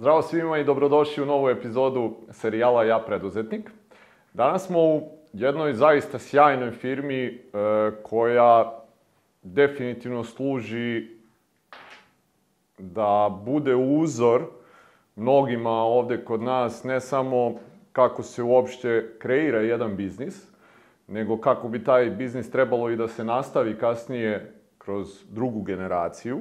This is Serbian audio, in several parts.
Zdravo svima i dobrodošli u novu epizodu serijala Ja preduzetnik. Danas smo u jednoj zaista sjajnoj firmi e, koja definitivno služi da bude uzor mnogima ovde kod nas, ne samo kako se uopšte kreira jedan biznis, nego kako bi taj biznis trebalo i da se nastavi kasnije kroz drugu generaciju.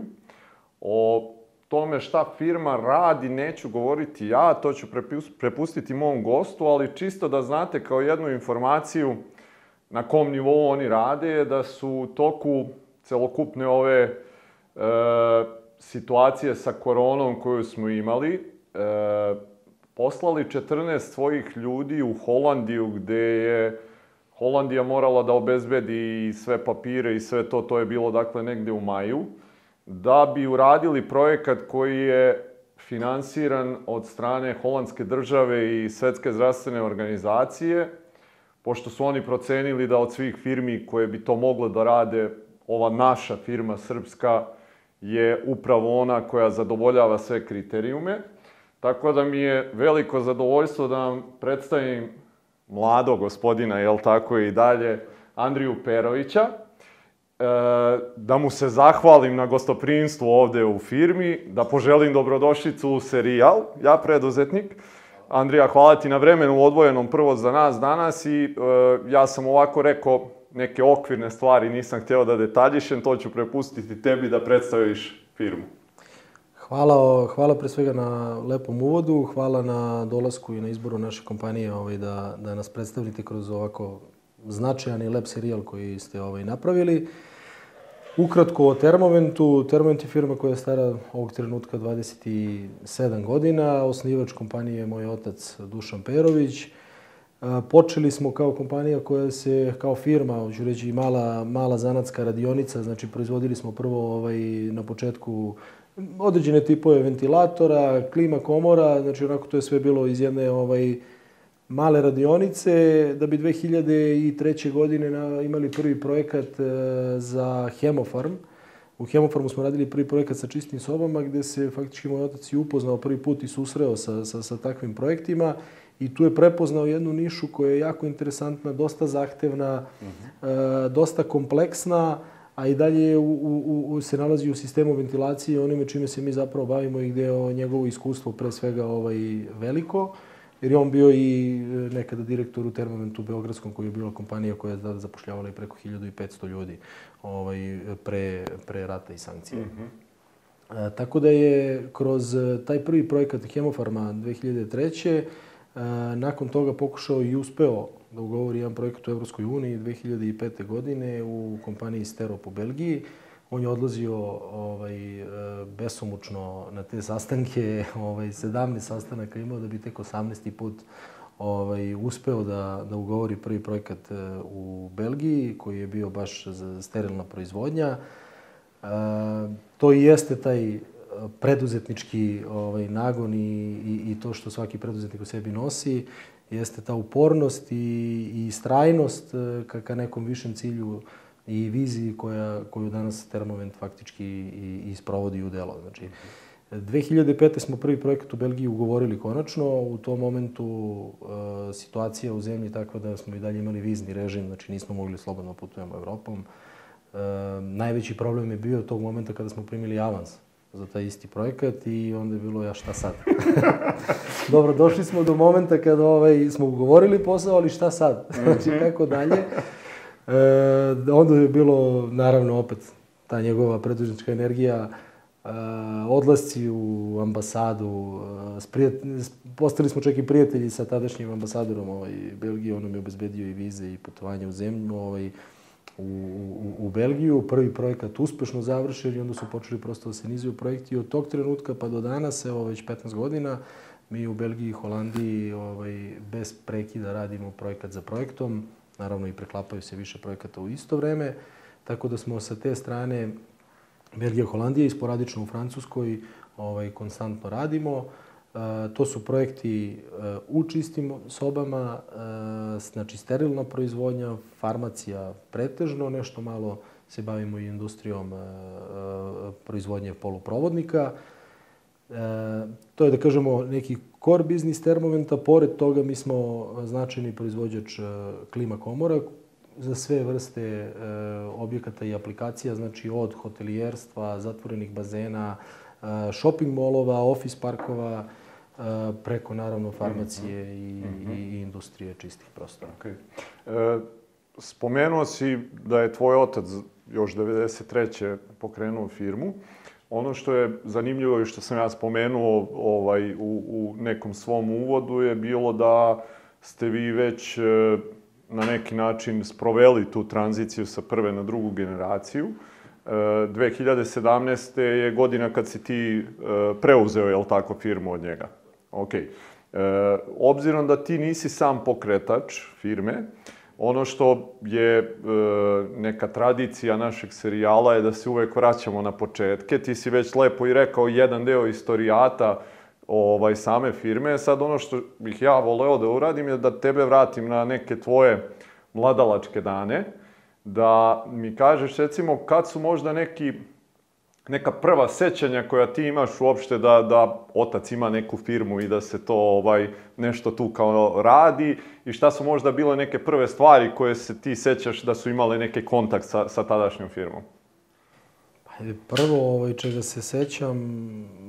O tome šta firma radi neću govoriti ja, to ću prepustiti mom gostu, ali čisto da znate kao jednu informaciju na kom nivou oni rade je da su u toku celokupne ove e, situacije sa koronom koju smo imali, e, poslali 14 svojih ljudi u Holandiju gde je Holandija morala da obezbedi sve papire i sve to, to je bilo dakle negde u maju da bi uradili projekat koji je finansiran od strane holandske države i Svetske zdravstvene organizacije, pošto su oni procenili da od svih firmi koje bi to mogle da rade, ova naša firma srpska je upravo ona koja zadovoljava sve kriterijume. Tako da mi je veliko zadovoljstvo da vam predstavim mladog gospodina, jel tako i dalje, Andriju Perovića, da mu se zahvalim na gostoprinstvu ovde u firmi, da poželim dobrodošlicu u serijal, ja preduzetnik. Andrija, hvala ti na vremenu odvojenom prvo za nas danas i e, ja sam ovako rekao neke okvirne stvari, nisam hteo da detaljišem, to ću prepustiti tebi da predstaviš firmu. Hvala, hvala pre svega na lepom uvodu, hvala na dolasku i na izboru naše kompanije ovaj, da, da nas predstavite kroz ovako značajan i lep serijal koji ste ovaj, napravili. Ukratko o Termoventu. Termovent je firma koja je stara ovog trenutka 27 godina. Osnivač kompanije je moj otac Dušan Perović. Počeli smo kao kompanija koja se, kao firma, hoću reći mala, mala zanatska radionica, znači proizvodili smo prvo ovaj, na početku određene tipove ventilatora, klima komora, znači onako to je sve bilo iz jedne ovaj, male radionice, da bi 2003. godine na, imali prvi projekat e, za Hemofarm. U Hemofarmu smo radili prvi projekat sa čistim sobama, gde se faktički moj otac i upoznao prvi put i susreo sa, sa, sa takvim projektima. I tu je prepoznao jednu nišu koja je jako interesantna, dosta zahtevna, uh -huh. e, dosta kompleksna, a i dalje u, u, u, se nalazi u sistemu ventilacije onime čime se mi zapravo bavimo i gde je njegovo iskustvo pre svega ovaj, veliko. Jer je on bio i e, nekada direktor u Termomentu Beogradskom, koji je bila kompanija koja je tada zapošljavala i preko 1500 ljudi ovaj, pre, pre rata i sankcije. Mm -hmm. e, tako da je kroz e, taj prvi projekat Hemofarma 2003. E, nakon toga pokušao i uspeo da ugovori jedan projekat u Evropskoj uniji 2005. godine u kompaniji Sterop u Belgiji. On je odlazio ovaj, e, besomučno na te sastanke, ovaj, 17 sastanaka imao da bi tek 18. put ovaj, uspeo da, da ugovori prvi projekat e, u Belgiji, koji je bio baš za sterilna proizvodnja. E, to i jeste taj preduzetnički ovaj, nagon i, i, i to što svaki preduzetnik u sebi nosi, jeste ta upornost i, i strajnost ka, ka nekom višem cilju i viziji koja, koju danas Termovent faktički i, i sprovodi u delo. Znači, 2005. smo prvi projekat u Belgiji ugovorili konačno. U tom momentu e, situacija u zemlji takva da smo i dalje imali vizni režim, znači nismo mogli slobodno putujemo Evropom. E, najveći problem je bio tog momenta kada smo primili avans za taj isti projekat i onda je bilo ja šta sad? Dobro, došli smo do momenta kada ovaj, smo ugovorili posao, ali šta sad? znači, kako dalje? E, onda je bilo, naravno, opet ta njegova predužnička energija, e, odlasci u ambasadu, e, postali smo čak i prijatelji sa tadašnjim ambasadorom ovaj, Belgije, on nam je obezbedio i vize i putovanje u zemlju, ovaj, u, u, u Belgiju. Prvi projekat uspešno završen i onda su počeli prosto da se nizuju projekti. I od tog trenutka pa do danas, evo već 15 godina, mi u Belgiji i Holandiji ovaj, bez prekida radimo projekat za projektom naravno i preklapaju se više projekata u isto vreme, tako da smo sa te strane Belgija, Holandija i sporadično u Francuskoj ovaj, konstantno radimo. E, to su projekti e, u čistim sobama, e, znači sterilna proizvodnja, farmacija pretežno, nešto malo se bavimo i industrijom e, e proizvodnje poluprovodnika. to je da kažemo neki core biznis termoventa. Pored toga mi smo značajni proizvođač klima komora za sve vrste e, objekata i aplikacija, znači od hotelijerstva, zatvorenih bazena, e, shopping molova, office parkova, e, preko naravno farmacije mm -hmm. i, -hmm. i industrije čistih prostora. Okay. E, spomenuo si da je tvoj otac još 93. pokrenuo firmu. Ono što je zanimljivo i što sam ja spomenuo ovaj, u, u nekom svom uvodu je bilo da ste vi već na neki način sproveli tu tranziciju sa prve na drugu generaciju. 2017. E, je godina kad si ti e, preuzeo, je li tako, firmu od njega. Ok. E, obzirom da ti nisi sam pokretač firme, ono što je neka tradicija našeg serijala je da se uvek vraćamo na početke. Ti si već lepo i rekao jedan deo istorijata ovaj, same firme. Sad ono što bih ja voleo da uradim je da tebe vratim na neke tvoje mladalačke dane, da mi kažeš recimo kad su možda neki neka prva sećanja koja ti imaš uopšte da, da otac ima neku firmu i da se to ovaj nešto tu kao radi i šta su možda bile neke prve stvari koje se ti sećaš da su imale neki kontakt sa, sa tadašnjom firmom? Prvo, ovaj, čega se sećam,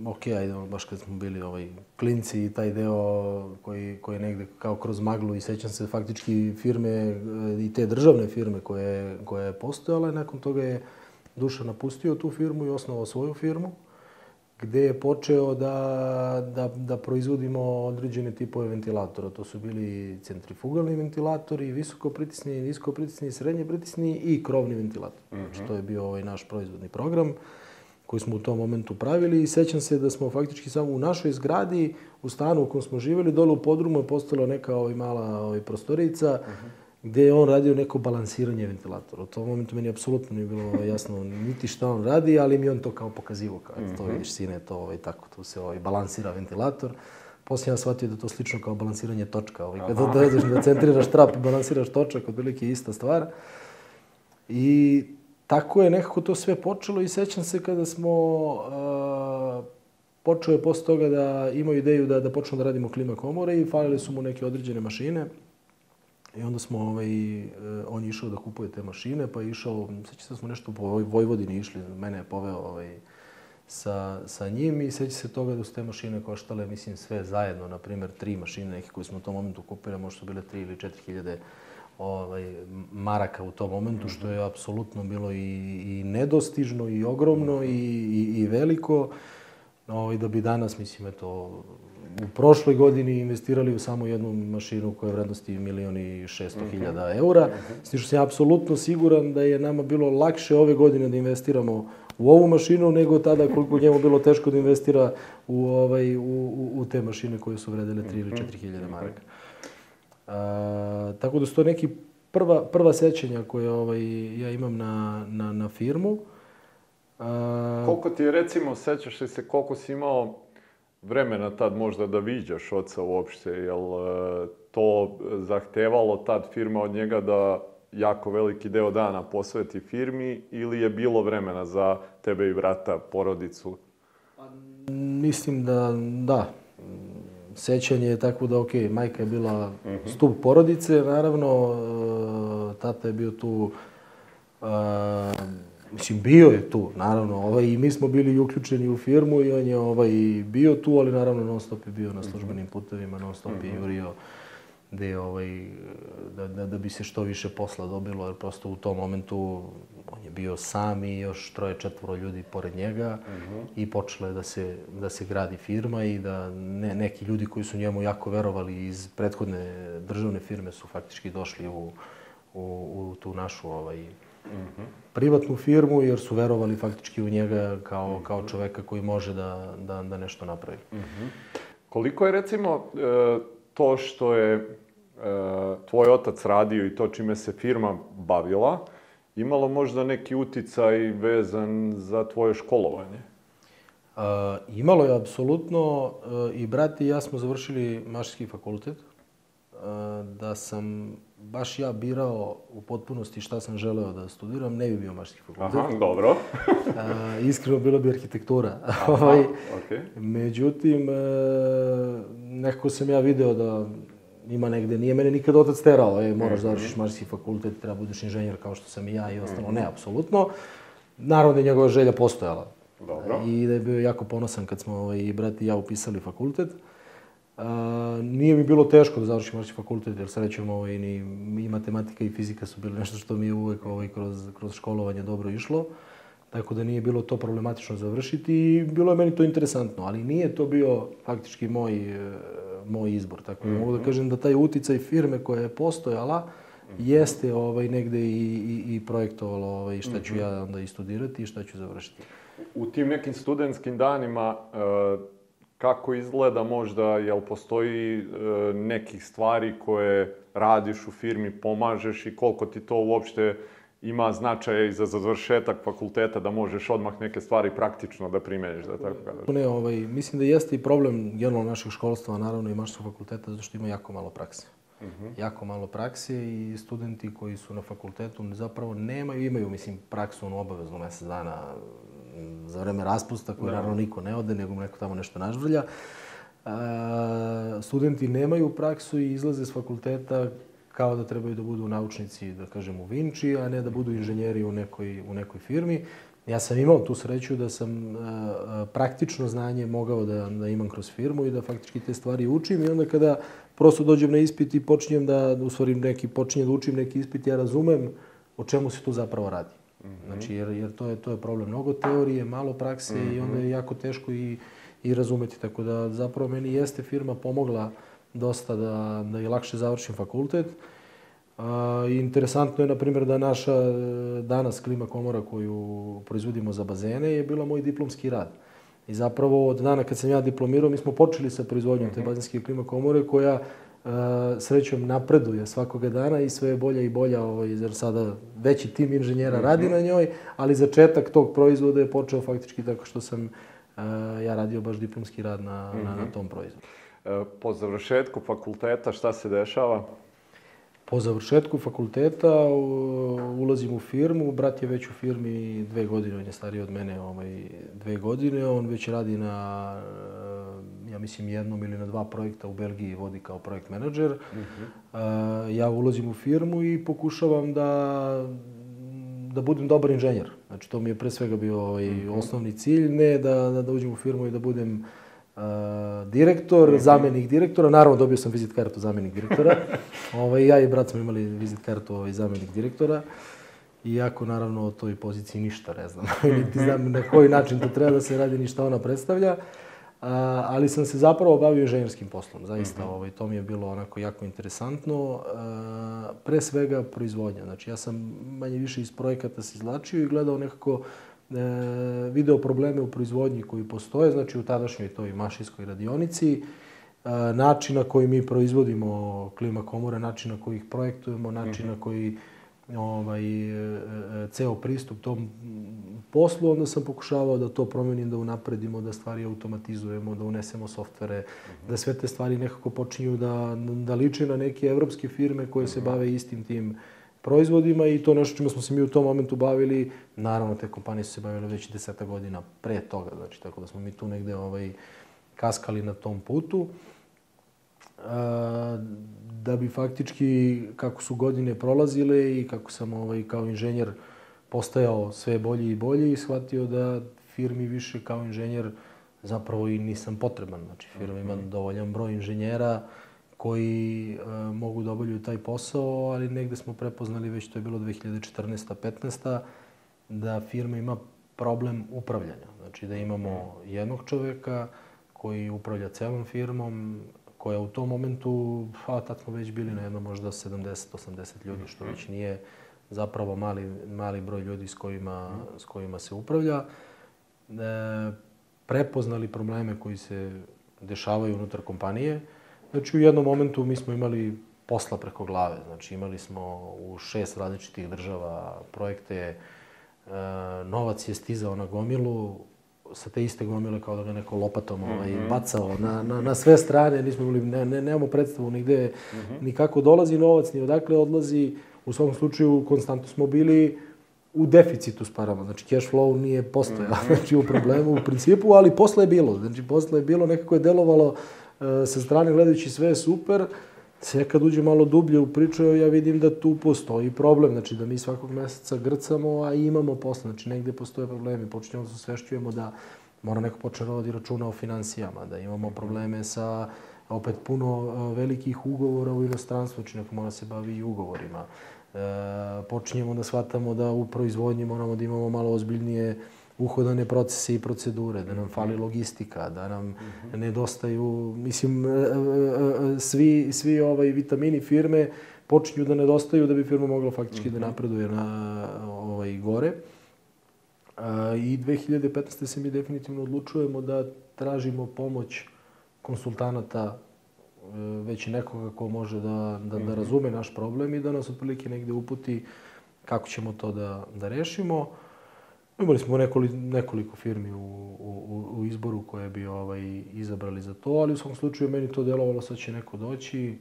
ok, ajde, baš kad smo bili ovaj, klinci i taj deo koji, koji je negde kao kroz maglu i sećam se faktički firme eh, i te državne firme koje, koje je postojala i nakon toga je Duša napustio tu firmu i osnovao svoju firmu gde je počeo da, da, da proizvodimo određene tipove ventilatora. To su bili centrifugalni ventilatori, visokopritisni, niskopritisni, srednje pritisni i krovni ventilator. Uh -huh. Znači, to je bio ovaj naš proizvodni program koji smo u tom momentu pravili i sećam se da smo faktički samo u našoj zgradi, u stanu u kojem smo živjeli, dole u podrumu je postala neka ovaj, mala ovaj, prostorica uh -huh gde je on radio neko balansiranje ventilatora. U tom momentu meni apsolutno nije bilo jasno niti šta on radi, ali mi on to kao pokazivo, kao mm -hmm. to mhm. vidiš sine, to ovaj, tako, tu se ovaj, balansira ventilator. Poslije ja shvatio da to slično kao balansiranje točka. Ovaj, kada dođeš da centriraš trap i balansiraš točak, otprilike ista stvar. I tako je nekako to sve počelo i sećam se kada smo... Uh, počeo je posle toga da imao ideju da, da počnemo da radimo klima komore i falile su mu neke određene mašine. I onda smo, ovaj, eh, on je išao da kupuje te mašine, pa je išao, seća se da smo nešto po Vojvodini išli, mene je poveo ovaj, sa, sa njim i seća se toga da su te mašine koštale, mislim, sve zajedno, na primjer, tri mašine neke koje smo u tom momentu kupili, možda su bile tri ili četiri hiljade ovaj, maraka u tom momentu, što je apsolutno bilo i, i nedostižno, i ogromno, i, i, i veliko. Ovaj, da bi danas, mislim, eto, u prošloj godini investirali u samo jednu mašinu koja je vrednosti milion i šesto hiljada mhm. eura. S što sam apsolutno siguran da je nama bilo lakše ove godine da investiramo u ovu mašinu nego tada koliko njemu bilo teško da investira u, ovaj, u, u, u te mašine koje su vredele 3 ili 4 mhm. hiljade maraka. A, tako da su to neki prva, prva sećanja koje ovaj, ja imam na, na, na firmu. A... Koliko ti, recimo, sećaš li se koliko si imao vremena tad možda da viđaš oca uopšte, jel e, to zahtevalo tad firma od njega da jako veliki deo dana posveti firmi ili je bilo vremena za tebe i brata, porodicu? Pa, mislim da da. Sećanje je tako da, ok, majka je bila uh mhm. -huh. stup porodice, naravno, e, tata je bio tu uh, Mislim, bio je tu, naravno, ovaj, i mi smo bili uključeni u firmu i on je ovaj, bio tu, ali naravno non stop je bio na službenim putevima, non stop je mhm. jurio gde, ovaj, da, da, da bi se što više posla dobilo, jer prosto u tom momentu on je bio sam i još troje, četvoro ljudi pored njega uh mhm. -huh. i počela je da se, da se gradi firma i da ne, neki ljudi koji su njemu jako verovali iz prethodne državne firme su faktički došli u, u, u tu našu ovaj, -hmm. privatnu firmu jer su verovali faktički u njega kao, mm -hmm. kao čoveka koji može da, da, da nešto napravi. Mm -hmm. Koliko je recimo e, to što je e, tvoj otac radio i to čime se firma bavila, imalo možda neki uticaj vezan za tvoje školovanje? Uh, imalo je apsolutno i brat i ja smo završili mašinski fakultet. Uh, da sam baš ja birao u potpunosti šta sam želeo da studiram, ne bi bio mašinski fakultet. Aha, dobro. A, iskreno, bilo bi arhitektura. Aha, Ovaj, okej. Međutim, e, nekako sam ja video da ima negde, nije mene nikad otac terao, e, moraš da završiš mašinski fakultet, treba budeš inženjer kao što sam i ja i ostalo. Ne, apsolutno. Naravno da je njegova želja postojala. Dobro. I da je bio jako ponosan kad smo ovaj, i brat i ja upisali fakultet. A, nije mi bilo teško da završim mašinski fakultet, jer srećom ovaj, ni, i matematika i fizika su bili nešto što mi je uvek ovaj, kroz, kroz školovanje dobro išlo. Tako da nije bilo to problematično završiti i bilo je meni to interesantno, ali nije to bio faktički moj, e, moj izbor. Tako da mogu da kažem da taj uticaj firme koja je postojala jeste ovaj, negde i, i, i projektovalo ovaj, šta ću ja onda i studirati i šta ću završiti. U tim nekim studentskim danima, e, kako izgleda možda, jel postoji e, nekih stvari koje radiš u firmi, pomažeš i koliko ti to uopšte ima značaja i za završetak fakulteta da možeš odmah neke stvari praktično da primeniš, da tako kažeš. Ne, ovaj, mislim da jeste i problem generalno našeg školstva, naravno i mašinskog fakulteta, zato što ima jako malo prakse. Jako malo prakse i studenti koji su na fakultetu zapravo nemaju, imaju, mislim, praksu ono obavezno mesec dana za vreme raspusta, koji naravno niko ne ode, nego mu neko tamo nešto nažvrlja. A, studenti nemaju praksu i izlaze s fakulteta kao da trebaju da budu naučnici, da kažem, u Vinči, a ne da budu inženjeri u nekoj, u nekoj firmi. Ja sam imao tu sreću da sam a, a, praktično znanje mogao da, da imam kroz firmu i da faktički te stvari učim i onda kada prosto dođem na ispit i počinjem da, u stvari neki, počinjem da učim neki ispit, ja razumem o čemu se tu zapravo radi. Znači, jer, jer to, je, to je problem. Mnogo teorije, malo prakse i onda je jako teško i, i razumeti. Tako da zapravo meni jeste firma pomogla dosta da, da je lakše završim fakultet. A, i interesantno je, na primjer, da naša danas klima komora koju proizvodimo za bazene je bila moj diplomski rad. I zapravo od dana kad sam ja diplomirao, mi smo počeli sa proizvodnjom te bazenske klima komore koja srećom napreduje svakoga dana i sve je bolja i bolja, ovaj, jer sada veći tim inženjera radi na njoj, ali začetak tog proizvoda je počeo faktički tako što sam e, ja radio baš diplomski rad na, na, na tom proizvodu. E, Po završetku fakulteta šta se dešava? Po završetku fakulteta ulazim u firmu, brat je već u firmi dve godine, on je stariji od mene ovaj, dve godine, on već radi na, mislim, jednom ili na dva projekta u Belgiji, vodi kao projekt menadžer. Eh, Ja ulazim u firmu i pokušavam da da budem dobar inženjer. Znači, to mi je pre svega bio ovaj, osnovni cilj, ne da, da, da uđem u firmu i da budem uh, direktor, zamenik direktora. Naravno, dobio sam vizit kartu zamenik direktora. ovaj, ja i brat smo imali vizit kartu ovaj, zamenik direktora. Iako, naravno, o toj poziciji ništa ne znam. Niti znam na koji način to treba da se radi, ni šta ona predstavlja. A, ali sam se zapravo bavio inženjerskim poslom, zaista. ovaj, to mi je bilo onako jako interesantno. A, pre svega proizvodnja. Znači, ja sam manje više iz projekata se izlačio i gledao nekako e, video probleme u proizvodnji koji postoje, znači u tadašnjoj toj mašinskoj radionici, e, način na koji mi proizvodimo klima komore, način na koji ih projektujemo, način na koji ovaj, e, e, ceo pristup tom poslu, onda sam pokušavao da to promenim, da unapredimo, da stvari automatizujemo, da unesemo softvere, da sve te stvari nekako počinju da, da liče na neke evropske firme koje se bave istim tim proizvodima i to nešto čime smo se mi u tom momentu bavili. Naravno, te kompanije su se bavile već deseta godina pre toga, znači tako da smo mi tu negde ovaj, kaskali na tom putu. A, da bi faktički, kako su godine prolazile i kako sam ovaj, kao inženjer postajao sve bolji i bolji i shvatio da firmi više kao inženjer zapravo i nisam potreban. Znači, firma ima dovoljan broj inženjera koji e, mogu da obavljaju taj posao, ali negde smo prepoznali, već to je bilo 2014. 15. da firma ima problem upravljanja. Znači da imamo jednog čoveka koji upravlja celom firmom, koja u tom momentu, a tad smo već bili na jedno možda 70-80 ljudi, što već nije zapravo mali, mali broj ljudi s kojima, s kojima se upravlja. E, prepoznali probleme koji se dešavaju unutar kompanije. Znači u jednom momentu mi smo imali posla preko glave. Znači imali smo u šest različitih država projekte, e, novac je stizao na gomilu, sa te iste gomile kao da ga neko lopatom ovaj, bacao na, na, na sve strane, nismo imali, ne, ne, nemamo predstavu nigde, ni kako dolazi novac, ni odakle odlazi. U svakom slučaju, konstantno smo bili u deficitu s parama. Znači, cash flow nije postojao, znači u problemu u principu, ali posle je bilo. Znači, posle je bilo, nekako je delovalo e, sa strane gledajući sve je super, sve kad uđe malo dublje u priču, ja vidim da tu postoji problem, znači da mi svakog meseca grcamo, a imamo posle, znači negde postoje problemi, počinjemo da se svešćujemo da mora neko počne da vodi računa o financijama, da imamo probleme sa opet puno e, velikih ugovora u inostranstvu, znači neko mora se bavi i ugovorima. E, počinjemo da shvatamo da u proizvodnji moramo da imamo malo ozbiljnije uhodane procese i procedure, da nam fali logistika, da nam nedostaju, mislim, e, e, e, svi, svi ovaj vitamini firme počinju da nedostaju da bi firma mogla faktički da napreduje na ovaj gore. I 2015. se mi definitivno odlučujemo da tražimo pomoć konsultanata već nekoga ko može da, da, da razume naš problem i da nas otprilike negde uputi kako ćemo to da, da rešimo. Imali smo nekoliko, nekoliko firmi u, u, u izboru koje bi ovaj, izabrali za to, ali u svom slučaju meni to delovalo, sad će neko doći,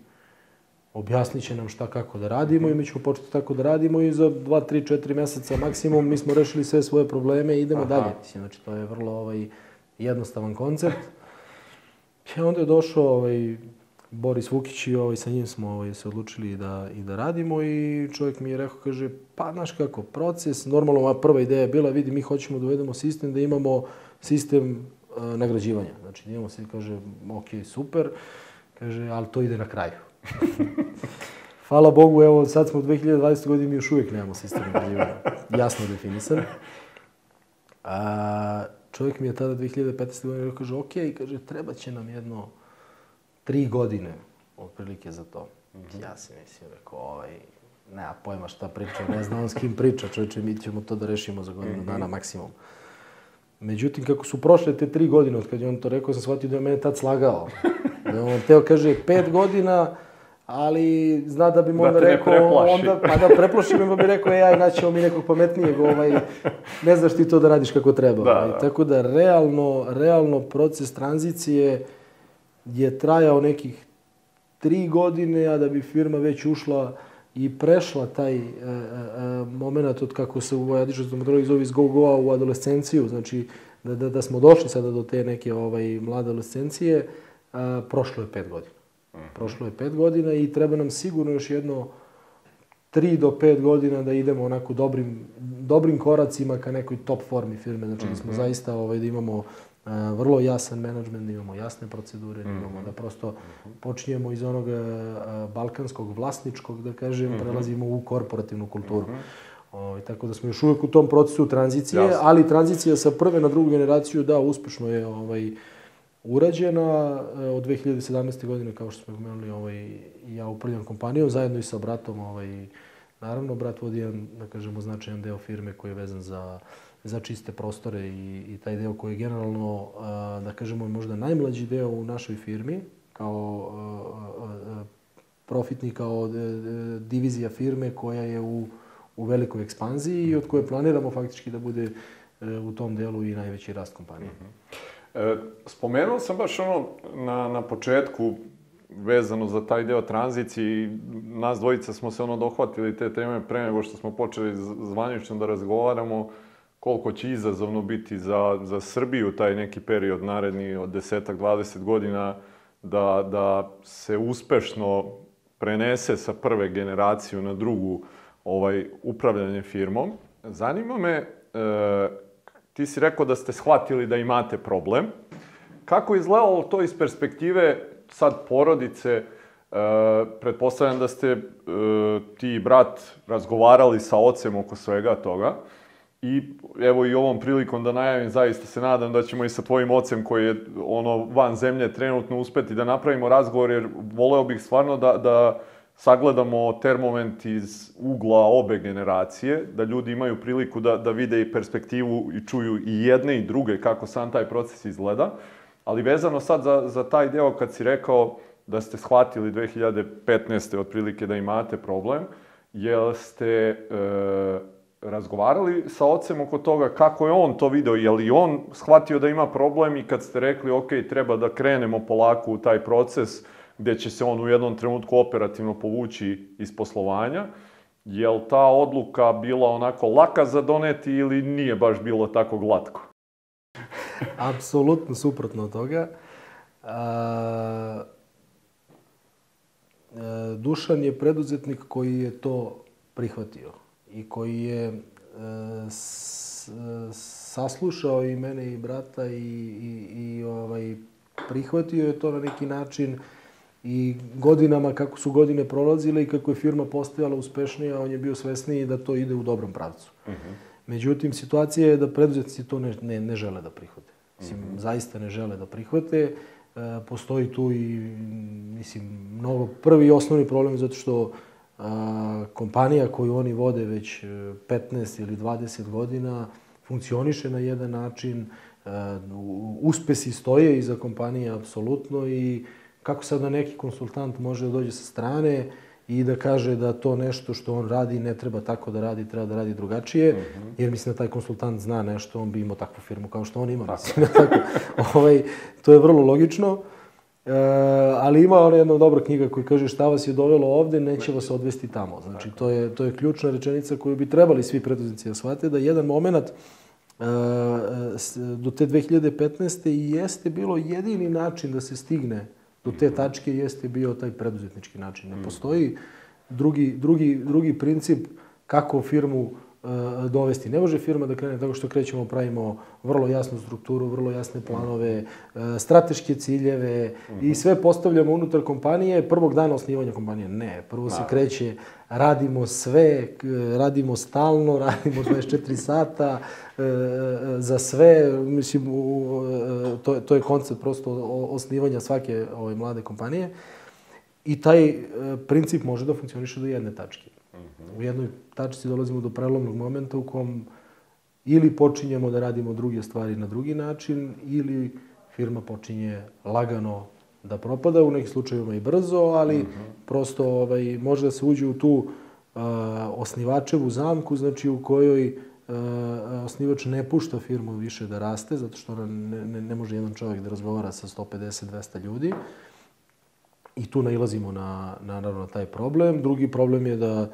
objasnit će nam šta kako da radimo i mi ćemo početi tako da radimo i za 2, 3, 4 meseca maksimum mi smo rešili sve svoje probleme i idemo Aha. dalje. Znači, to je vrlo ovaj, jednostavan koncept. I onda je došao ovaj, Boris Vukić i ovaj, sa njim smo ovaj, se odlučili da, i da radimo i čovjek mi je rekao, kaže, pa znaš kako, proces, normalno moja prva ideja je bila, vidi, mi hoćemo da uvedemo sistem, da imamo sistem uh, nagrađivanja. Znači, da imamo se, kaže, ok, super, kaže, ali to ide na kraju. Hvala Bogu, evo, sad smo u 2020. godini, mi još uvijek nemamo sistem nagrađivanja. Jasno definisan. A, čovjek mi je tada 2015. godine rekao, kaže, ok, kaže, treba će nam jedno tri godine otprilike za to. Mm -hmm. Ja si mislim, rekao, ovaj, nema pojma šta priča, ne znam on s kim priča, čovječe, mi ćemo to da rešimo za godinu mm -hmm. dana maksimum. Međutim, kako su prošle te tri godine od kad je on to rekao, sam shvatio da je mene tad slagao. Da on teo, kaže, pet godina, ali zna da bi mu onda da rekao, onda, pa da preplaši me, pa bi rekao, ej, aj, naćemo mi nekog pametnijeg, ovaj, ne znaš ti to da radiš kako treba. Da, ovaj. da. Tako da, realno, realno proces tranzicije, je trajao nekih tri godine, a da bi firma već ušla i prešla taj e, e, e moment od kako se u Ajadišu stomatologiji zove iz go-go-a u adolescenciju, znači da, da, da smo došli sada do te neke ovaj, mlade adolescencije, a, prošlo je pet godina. Mhm. Prošlo je pet godina i treba nam sigurno još jedno tri do pet godina da idemo onako dobrim, dobrim koracima ka nekoj top formi firme. Znači da smo mhm. zaista ovaj, da imamo vrlo jasan menadžment, da imamo jasne procedure, da imamo da prosto počinjemo iz onog balkanskog vlasničkog, da kažem, mhm. prelazimo u korporativnu kulturu. Mhm. O, ovaj, tako da smo još uvek u tom procesu tranzicije, Jasne. ali tranzicija sa prve na drugu generaciju, da, uspešno je ovaj, urađena. Od 2017. godine, kao što smo pomenuli, ovaj, ja upravljam kompanijom zajedno i sa bratom. Ovaj, naravno, brat vodi jedan, da kažemo, značajan deo firme koji je vezan za za čiste prostore i, i taj deo koji je generalno, da kažemo, možda najmlađi deo u našoj firmi, kao profitni, kao e, e, divizija firme koja je u, u velikoj ekspanziji i od koje planiramo faktički da bude e, u tom delu i najveći rast kompanije. E, spomenuo sam baš ono na, na početku vezano za taj deo tranzicije nas dvojica smo se ono dohvatili te teme pre nego što smo počeli zvanično da razgovaramo koliko će izazovno biti za, za Srbiju taj neki period naredni od desetak, 20 godina da, da se uspešno prenese sa prve generaciju na drugu ovaj upravljanje firmom. Zanima me, e, ti si rekao da ste shvatili da imate problem. Kako izgledalo to iz perspektive sad porodice? E, pretpostavljam da ste e, ti i brat razgovarali sa ocem oko svega toga. I evo i ovom prilikom da najavim, zaista se nadam da ćemo i sa tvojim ocem koji je ono van zemlje trenutno uspeti da napravimo razgovor, jer voleo bih stvarno da, da sagledamo termoment iz ugla obe generacije, da ljudi imaju priliku da, da vide i perspektivu i čuju i jedne i druge kako sam taj proces izgleda. Ali vezano sad za, za taj deo kad si rekao da ste shvatili 2015. otprilike da imate problem, jel ste... E, razgovarali sa ocem oko toga kako je on to video, je li on shvatio da ima problem i kad ste rekli ok, treba da krenemo polako u taj proces gde će se on u jednom trenutku operativno povući iz poslovanja, je li ta odluka bila onako laka za doneti ili nije baš bilo tako glatko? Apsolutno suprotno od toga. A, a, Dušan je preduzetnik koji je to prihvatio i koji je e, s, saslušao i mene i brata i, i, i ovaj, prihvatio je to na neki način i godinama, kako su godine prolazile i kako je firma postajala uspešnija, on je bio svesniji da to ide u dobrom pravcu. Uh mhm. -huh. Međutim, situacija je da preduzetnici to ne, ne, ne žele da prihvate. Mislim, uh mhm. -huh. zaista ne žele da prihvate. E, postoji tu i, mislim, mnogo prvi i osnovni problem zato što a, kompanija koju oni vode već 15 e, ili 20 godina funkcioniše na jedan način, a, e, uspesi stoje iza kompanije apsolutno i kako sad da neki konsultant može da dođe sa strane i da kaže da to nešto što on radi ne treba tako da radi, treba da radi drugačije, mm -hmm. jer mislim da taj konsultant zna nešto, on bi imao takvu firmu kao što on ima. Tako. Mislim, tako. ovaj, to je vrlo logično. E, ali ima ona jedna dobra knjiga koja kaže šta vas je dovelo ovde, neće vas odvesti tamo. Znači, to je, to je ključna rečenica koju bi trebali svi preduzetnici da shvate, da jedan moment e, do te 2015. i jeste bilo jedini način da se stigne do te tačke jeste bio taj preduzetnički način. Ne postoji drugi, drugi, drugi princip kako firmu dovesti. Ne može firma da krene tako što krećemo, pravimo vrlo jasnu strukturu, vrlo jasne planove, e, strateške ciljeve mm -hmm. i sve postavljamo unutar kompanije prvog dana osnivanja kompanije. Ne, prvo se kreće, radimo sve, radimo stalno, radimo 24 sata, za sve, mislim, to, to je koncept prosto osnivanja svake ove mlade kompanije. I taj princip može da funkcioniše do jedne tačke. U jednoj tačci dolazimo do prelomnog momenta u kom ili počinjemo da radimo druge stvari na drugi način, ili firma počinje lagano da propada, u nekih slučajevima i brzo, ali mm -hmm. prosto ovaj, može da se uđe u tu uh, osnivačevu zamku, znači u kojoj uh, osnivač ne pušta firmu više da raste, zato što ne, ne, ne može jedan čovjek da razgovara sa 150-200 ljudi. I tu nailazimo na, na, naravno, taj problem. Drugi problem je da uh,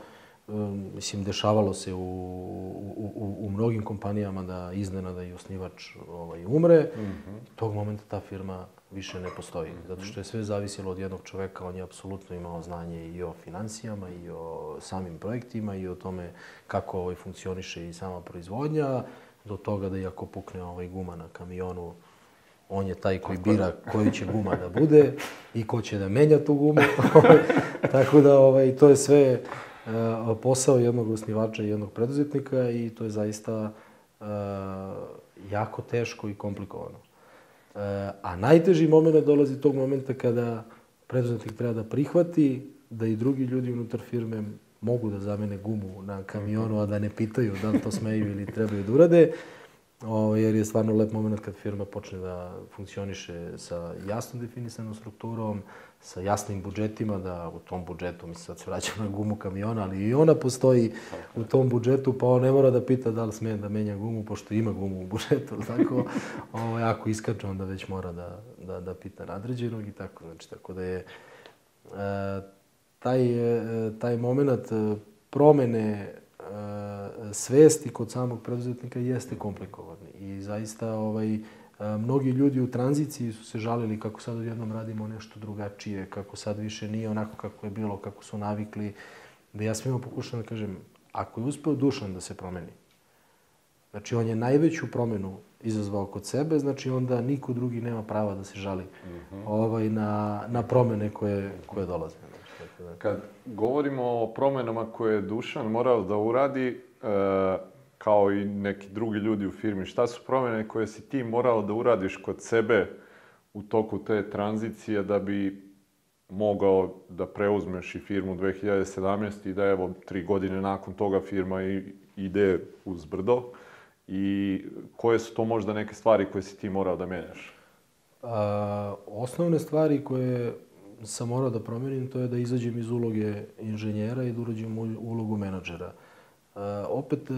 mislim, dešavalo se u, u, u, u mnogim kompanijama da iznenada i osnivač ovaj, umre. Mm -hmm. Tog momenta ta firma više ne postoji. Mm -hmm. Zato što je sve zavisilo od jednog čoveka. On je apsolutno imao znanje i o financijama, i o samim projektima, i o tome kako ovaj, funkcioniše i sama proizvodnja, do toga da i ako pukne ovaj guma na kamionu, on je taj koji bira koji će guma da bude i ko će da menja tu gumu. Tako da ovaj, to je sve posao jednog osnivača i jednog preduzetnika i to je zaista e, jako teško i komplikovano. E, a najteži moment dolazi tog momenta kada preduzetnik treba da prihvati da i drugi ljudi unutar firme mogu da zamene gumu na kamionu, a da ne pitaju da li to smeju ili trebaju da urade. O, jer je stvarno lep moment kad firma počne da funkcioniše sa jasno definisanom strukturom, sa jasnim budžetima, da u tom budžetu, mislim sad se vraćam na gumu kamiona, ali i ona postoji u tom budžetu, pa on ne mora da pita da li sme da menja gumu, pošto ima gumu u budžetu, tako, ovo, ako iskače, onda već mora da, da, da pita nadređenog i tako, znači, tako da je e, taj, e, taj moment e, promene e, svesti kod samog preduzetnika jeste komplikovan i zaista ovaj, Mnogi ljudi u tranziciji su se žalili kako sad odjednom radimo nešto drugačije, kako sad više nije onako kako je bilo, kako su navikli. Da ja svima pokušam da kažem, ako je uspeo Dušan da se promeni, znači on je najveću promenu izazvao kod sebe, znači onda niko drugi nema prava da se žali mm -hmm. ovaj, na, na promene koje, koje dolaze. Znači, da... Kad govorimo o promenama koje je Dušan morao da uradi, e, kao i neki drugi ljudi u firmi. Šta su promjene koje si ti morao da uradiš kod sebe u toku te tranzicije da bi mogao da preuzmeš i firmu 2017. i da evo tri godine nakon toga firma i, ide uz brdo i koje su to možda neke stvari koje si ti morao da menjaš? A, osnovne stvari koje sam morao da promenim to je da izađem iz uloge inženjera i da urađem ulogu menadžera. Opet, e,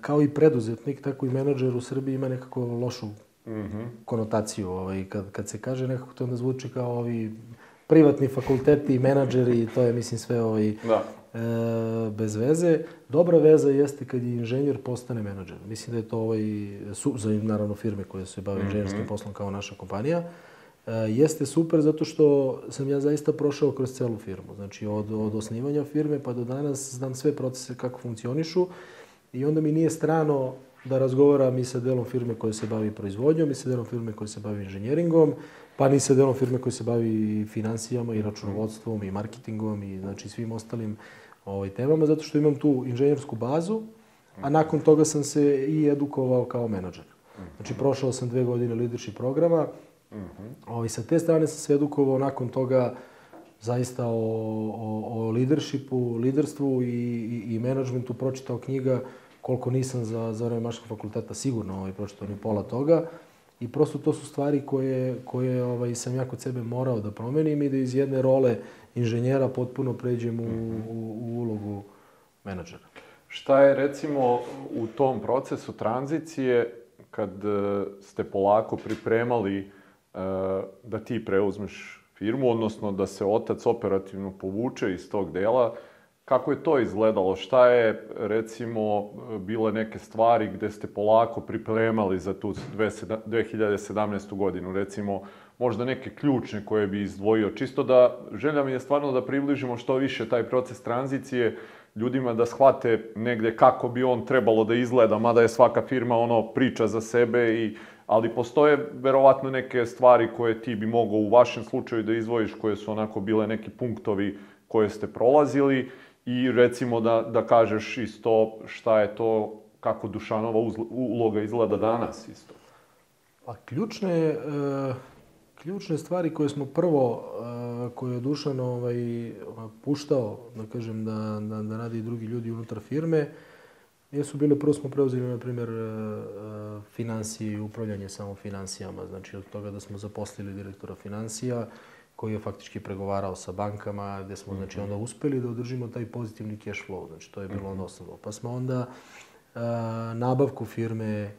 kao i preduzetnik, tako i menadžer u Srbiji ima nekako lošu mm -hmm. konotaciju. Ovaj, kad, kad se kaže nekako to onda zvuči kao ovi privatni fakulteti, menadžeri, to je mislim sve ovaj, da. e, bez veze. Dobra veza jeste kad je inženjer postane menadžer. Mislim da je to ovaj, su, za naravno firme koje se bave mm -hmm. inženjerskim poslom kao naša kompanija. E, jeste super zato što sam ja zaista prošao kroz celu firmu. Znači od, od osnivanja firme pa do danas znam sve procese kako funkcionišu i onda mi nije strano da razgovaram i sa delom firme koja se bavi proizvodnjom i sa delom firme koja se bavi inženjeringom, pa ni sa delom firme koja se bavi financijama i računovodstvom i marketingom i znači svim ostalim ovaj, temama, zato što imam tu inženjersku bazu, a nakon toga sam se i edukovao kao menadžer. Znači, prošao sam dve godine leadership programa, Mm -hmm. Ovaj, sa te strane sam se edukovao nakon toga zaista o, o, o leadershipu, liderstvu i, i, i menadžmentu, pročitao knjiga koliko nisam za, za vreme Maškog fakulteta sigurno ovaj, pročitao ni pola toga. I prosto to su stvari koje, koje ovaj, sam ja kod sebe morao da promenim i da iz jedne role inženjera potpuno pređem u, u, u ulogu menadžera. Šta je recimo u tom procesu tranzicije kad e, ste polako pripremali da ti preuzmeš firmu, odnosno da se otac operativno povuče iz tog dela. Kako je to izgledalo? Šta je, recimo, bile neke stvari gde ste polako pripremali za tu 2017. godinu? Recimo, možda neke ključne koje bi izdvojio. Čisto da, želja mi je stvarno da približimo što više taj proces tranzicije, ljudima da shvate negde kako bi on trebalo da izgleda, mada je svaka firma ono priča za sebe i ali postoje verovatno neke stvari koje ti bi mogao u vašem slučaju da izvojiš, koje su onako bile neki punktovi koje ste prolazili i recimo da, da kažeš isto šta je to, kako Dušanova uloga izgleda danas isto. Pa ključne, e, ključne stvari koje smo prvo, e, koje je Dušan ovaj, puštao, da kažem, da, da, da radi drugi ljudi unutar firme, jesu bile, prvo smo preuzeli, na primjer, e, e, financije i upravljanje samo financijama. Znači, od toga da smo zaposlili direktora financija, koji je faktički pregovarao sa bankama, gde smo, znači, onda uspeli da održimo taj pozitivni cash flow. Znači, to je bilo onda osnovno. Pa smo onda e, nabavku firme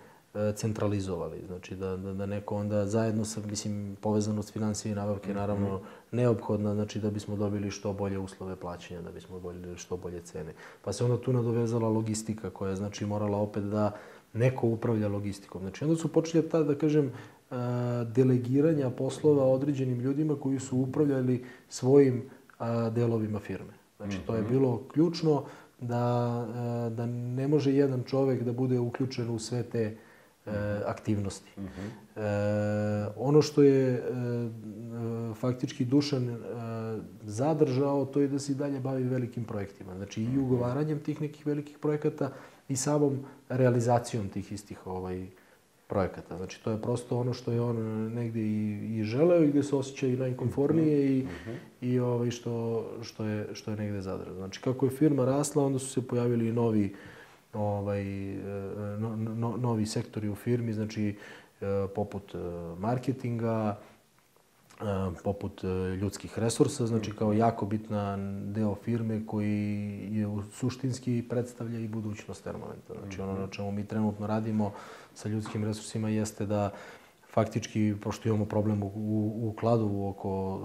centralizovali. Znači da, da, da neko onda zajedno sa, mislim, povezanost financije i nabavke je naravno neophodna, znači da bismo dobili što bolje uslove plaćanja, da bismo dobili što bolje cene. Pa se onda tu nadovezala logistika koja je znači morala opet da neko upravlja logistikom. Znači onda su počeli ta, da kažem, e, delegiranja poslova određenim ljudima koji su upravljali svojim delovima firme. Znači to je mhm. bilo ključno da, e, da ne može jedan čovek da bude uključen u sve te e, aktivnosti. Uh -huh. e, ono što je e, faktički Dušan e, zadržao, to je da se i dalje bavi velikim projektima. Znači i ugovaranjem tih nekih velikih projekata i samom realizacijom tih istih ovaj, projekata. Znači, to je prosto ono što je on negde i, i želeo i gde se osjeća i najkomfornije i, uh -huh. i ovaj, što, što, je, što je negde zadržao. Znači, kako je firma rasla, onda su se pojavili i novi uh, ovaj, e, no, no, novi sektori u firmi, znači e, poput e, marketinga, poput ljudskih resursa, znači kao jako bitna deo firme koji je suštinski predstavlja i budućnost Termoventa. Znači ono na čemu mi trenutno radimo sa ljudskim resursima jeste da faktički, pošto imamo problem u, u Kladovu oko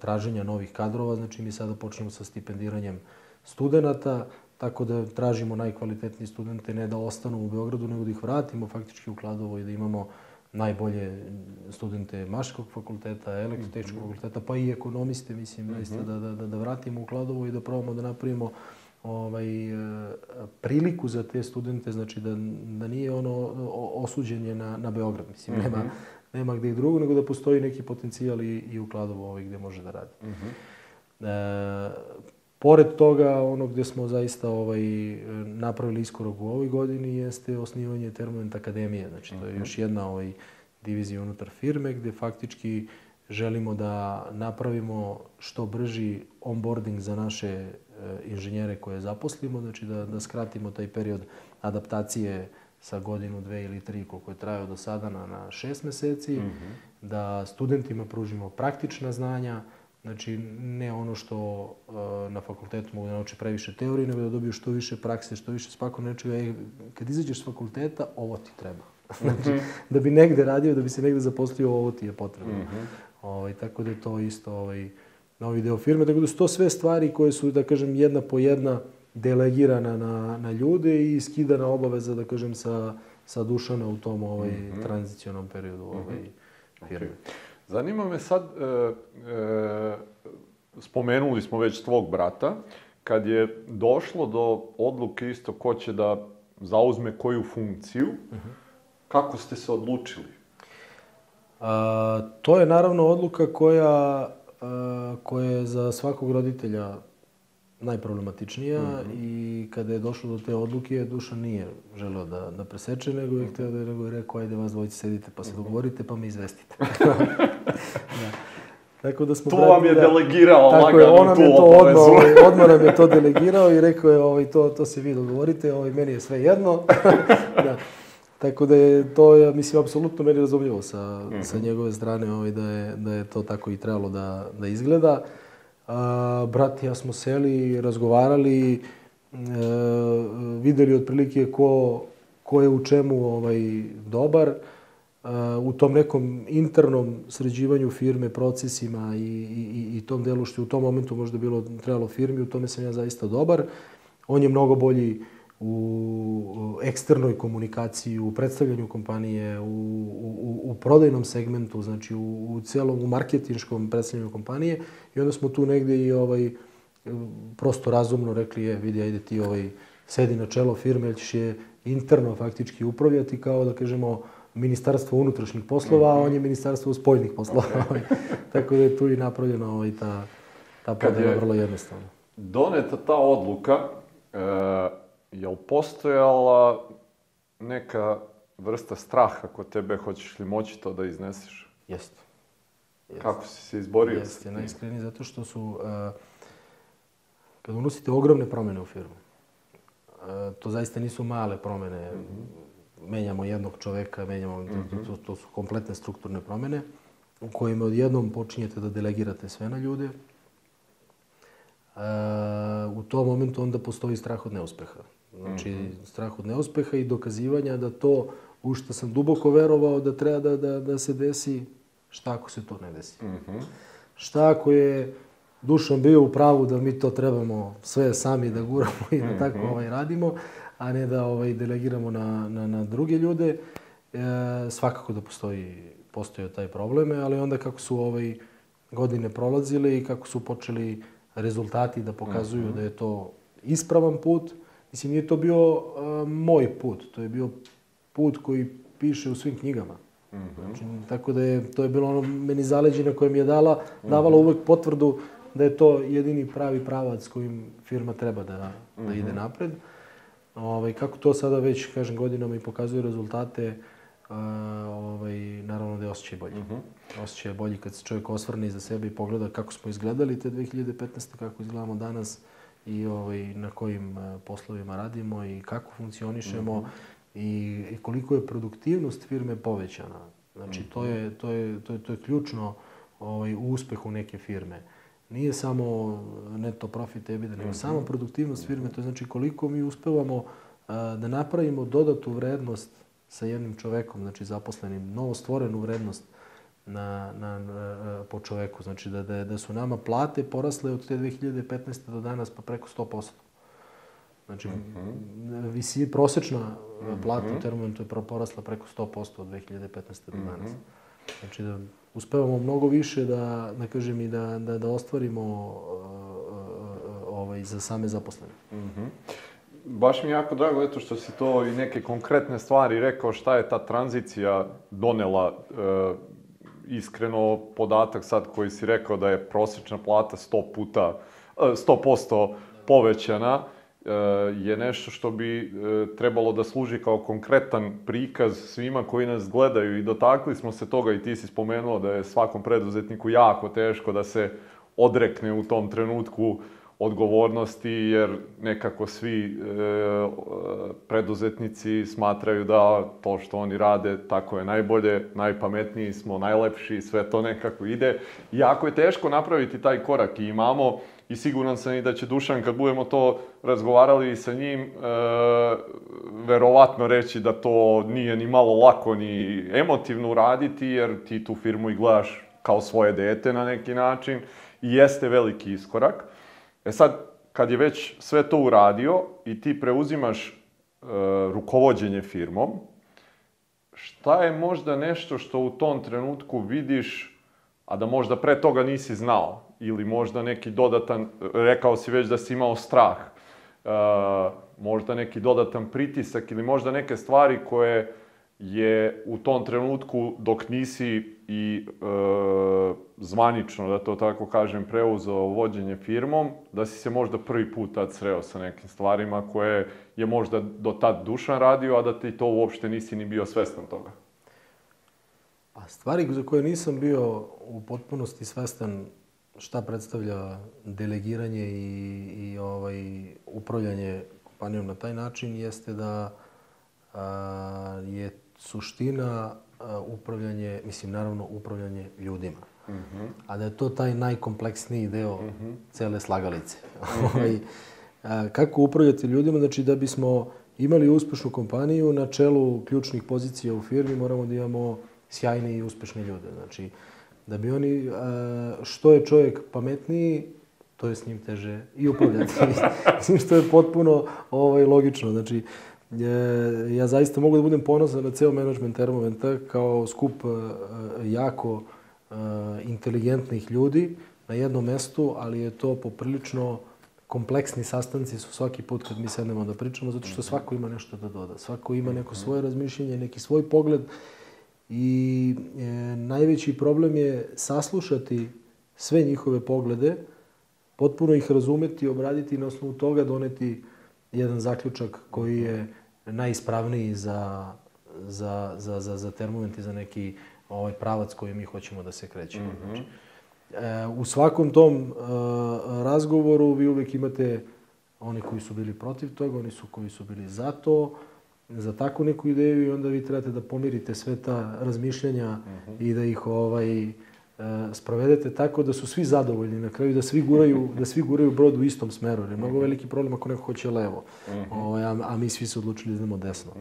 traženja novih kadrova, znači mi sada počnemo sa stipendiranjem studenta, Tako da tražimo najkvalitetnije studente, ne da ostanu u Beogradu, nego da ih vratimo faktički u Kladovo i da imamo najbolje studente Maškog fakulteta, elektrotehničkog mhm. fakulteta, pa i ekonomiste, mislim, mm -hmm. da, da, da, vratimo u Kladovo i da probamo da napravimo ovaj, e, priliku za te studente, znači da, da nije ono osuđenje na, na Beograd, mislim, mm -hmm. nema, nema gde drugo, nego da postoji neki potencijal i, i u Kladovo ovaj, gde može da radi. Mm -hmm. e, Pored toga, ono gde smo zaista ovaj, napravili iskorak u ovoj godini jeste osnivanje Termoment Akademije. Znači, to je mhm. još jedna ovaj, divizija unutar firme gde faktički želimo da napravimo što brži onboarding za naše e, inženjere koje zaposlimo, znači da, da skratimo taj period adaptacije sa godinu, dve ili tri koliko je trajao do sada na, na šest meseci, mm -hmm. da studentima pružimo praktična znanja, Znači, ne ono što uh, na fakultetu mogu da nauče previše teorije, nego da dobiju što više prakse, što više spako nečega. E, kad izađeš s fakulteta, ovo ti treba. znači, mm -hmm. da bi negde radio, da bi se negde zaposlio, ovo ti je potrebno. Mm -hmm. ovaj, tako da je to isto ovaj, novi deo firme. Tako da su to sve stvari koje su, da kažem, jedna po jedna delegirana na, na ljude i skidana obaveza, da kažem, sa, sa Dušana u tom ovaj, mm -hmm. tranzicionom periodu ovaj, -hmm. firme. Okay. Zanima me sad, e, e, spomenuli smo već tvog brata, kad je došlo do odluke isto ko će da zauzme koju funkciju, uh -huh. kako ste se odlučili? A, to je naravno odluka koja, a, koja je za svakog roditelja najproblematičnija mm -hmm. i kada je došlo do te odluke, Dušan nije želeo da, da preseče, nego je hteo da nego je rekao, ajde vas dvojice sedite pa se mhm. dogovorite pa me izvestite. da. Tako da smo... To vam je da, delegirao tako je, on tu je to odmah, ovaj, odmah nam je to delegirao i rekao je, ovaj, to, to se vi dogovorite, ovaj, meni je sve jedno. da. Tako da je to, ja mislim, apsolutno meni razumljivo sa, mm -hmm. sa njegove strane ovaj, da, je, da je to tako i trebalo da, da izgleda. Uh, brat i ja smo seli, razgovarali, e, videli otprilike ko, ko je u čemu ovaj, dobar. A, u tom nekom internom sređivanju firme, procesima i, i, i tom delu što je u tom momentu možda bilo trebalo firmi, u tome sam ja zaista dobar. On je mnogo bolji u eksternoj komunikaciji, u predstavljanju kompanije, u, u, u prodajnom segmentu, znači u, u celom u marketinškom predstavljanju kompanije i onda smo tu negde i ovaj prosto razumno rekli je vidi ajde ti ovaj sedi na čelo firme, jer ćeš je interno faktički upravljati kao da kažemo ministarstvo unutrašnjih poslova, a on je ministarstvo spoljnih poslova. Okay. Tako da je tu i napravljena ovaj, ta, ta podela vrlo jednostavno. Doneta ta odluka, e je li postojala neka vrsta straha kod tebe, hoćeš li moći to da izneseš? Jeste. Jest. Kako si se izborio? Jeste, najiskreniji, zato što su, uh, kad unosite ogromne promene u firmu, uh, to zaista nisu male promene, mm -hmm. menjamo jednog čoveka, menjamo, mm -hmm. to, to su kompletne strukturne promene, u kojima odjednom počinjete da delegirate sve na ljude, u tom momentu onda postoji strah od neuspeha. Znači, mm -hmm. strah od neuspeha i dokazivanja da to u što sam duboko verovao da treba da, da, da se desi, šta ako se to ne desi? Mm -hmm. Šta ako je Dušan bio u pravu da mi to trebamo sve sami da guramo i da mm -hmm. tako ovaj, radimo, a ne da ovaj, delegiramo na, na, na druge ljude, e, svakako da postoji, postoji taj probleme, ali onda kako su ovaj, godine prolazile i kako su počeli rezultati da pokazuju mm -hmm. da je to ispravan put, Mislim, nije to bio uh, moj put, to je bio put koji piše u svim knjigama. Mm -hmm. znači, tako da je, to je bilo ono meni zaleđe koje mi je dala, mm -hmm. davala uvek potvrdu da je to jedini pravi pravac kojim firma treba da, mm -hmm. da ide mhm. napred. Ovaj, kako to sada već, kažem, godinama i pokazuje rezultate, ovaj, naravno da je osjećaj bolji. Mm -hmm. Osjećaj je bolji kad se čovjek osvrne iza sebe i pogleda kako smo izgledali te 2015. kako izgledamo danas i ovaj, na kojim e, poslovima radimo i kako funkcionišemo mm -hmm. i, i koliko je produktivnost firme povećana. Znači, to, je, to, je, to, je, to je ključno ovaj, u uspehu neke firme. Nije samo neto profit EBITDA, nego mm -hmm. samo produktivnost firme. To je znači koliko mi uspevamo a, da napravimo dodatu vrednost sa jednim čovekom, znači zaposlenim, novo stvorenu vrednost na, na, na, po čoveku. Znači da, da, da su nama plate porasle od te 2015. do danas pa preko 100%. Znači, mm -hmm. visi, prosečna mm -hmm. plata u termometru je porasla preko 100% od 2015. do danas. Mm -hmm. Znači da uspevamo mnogo više da, da kažem i da, da, da ostvarimo uh, uh, ovaj, za same zaposlene. Mm -hmm. Baš mi je jako drago eto što si to i neke konkretne stvari rekao šta je ta tranzicija donela uh, iskreno podatak sad koji si rekao da je prosječna plata 100 puta, 100% e, povećana, e, je nešto što bi e, trebalo da služi kao konkretan prikaz svima koji nas gledaju i dotakli smo se toga i ti si spomenuo da je svakom preduzetniku jako teško da se odrekne u tom trenutku odgovornosti, jer nekako svi e, preduzetnici smatraju da to što oni rade tako je najbolje, najpametniji smo, najlepši, sve to nekako ide. Jako je teško napraviti taj korak i imamo i siguran sam i da će Dušan kad budemo to razgovarali sa njim, e, verovatno reći da to nije ni malo lako ni emotivno uraditi, jer ti tu firmu i gledaš kao svoje dete na neki način i jeste veliki iskorak. E sad, kad je već sve to uradio i ti preuzimaš e, rukovodđenje firmom, šta je možda nešto što u tom trenutku vidiš, a da možda pre toga nisi znao? Ili možda neki dodatan, rekao si već da si imao strah, e, možda neki dodatan pritisak ili možda neke stvari koje je u tom trenutku dok nisi i e, zvanično, da to tako kažem, preuzeo vođenje firmom, da si se možda prvi put tad sreo sa nekim stvarima koje je možda do tad Dušan radio, a da ti to uopšte nisi ni bio svestan toga? Pa stvari za koje nisam bio u potpunosti svestan šta predstavlja delegiranje i, i ovaj, upravljanje kompanijom na taj način jeste da a, je suština upravljanje, mislim naravno upravljanje ljudima. Uh -huh. A da je to taj najkompleksniji deo uh -huh. cele slagalice. Uh -huh. kako upravljati ljudima? Znači da bismo imali uspešnu kompaniju na čelu ključnih pozicija u firmi moramo da imamo sjajne i uspešne ljude. Znači da bi oni, što je čovjek pametniji, to je s njim teže i upravljati. Mislim što je potpuno ovaj, logično. Znači, ja zaista mogu da budem ponosan na ceo management Termoventa kao skup e, jako e, inteligentnih ljudi na jednom mestu, ali je to poprilično kompleksni sastanci su svaki put kad mi sednemo da pričamo, zato što svako ima nešto da doda. Svako ima neko svoje razmišljenje, neki svoj pogled i e, najveći problem je saslušati sve njihove poglede, potpuno ih razumeti, obraditi i na osnovu toga doneti jedan zaključak koji je najispravniji za, za, za, za, za termoment i za neki ovaj pravac koji mi hoćemo da se krećemo. Mm -hmm. znači, e, u svakom tom e, razgovoru vi uvek imate oni koji su bili protiv toga, oni su koji su bili za to, za takvu neku ideju i onda vi trebate da pomirite sve ta razmišljanja mm -hmm. i da ih ovaj sprovedete tako da su svi zadovoljni na kraju, da svi guraju, da svi guraju brod u istom smeru. Jer je mnogo veliki problem ako neko hoće levo, ovaj, a, a mi svi se odlučili da idemo desno.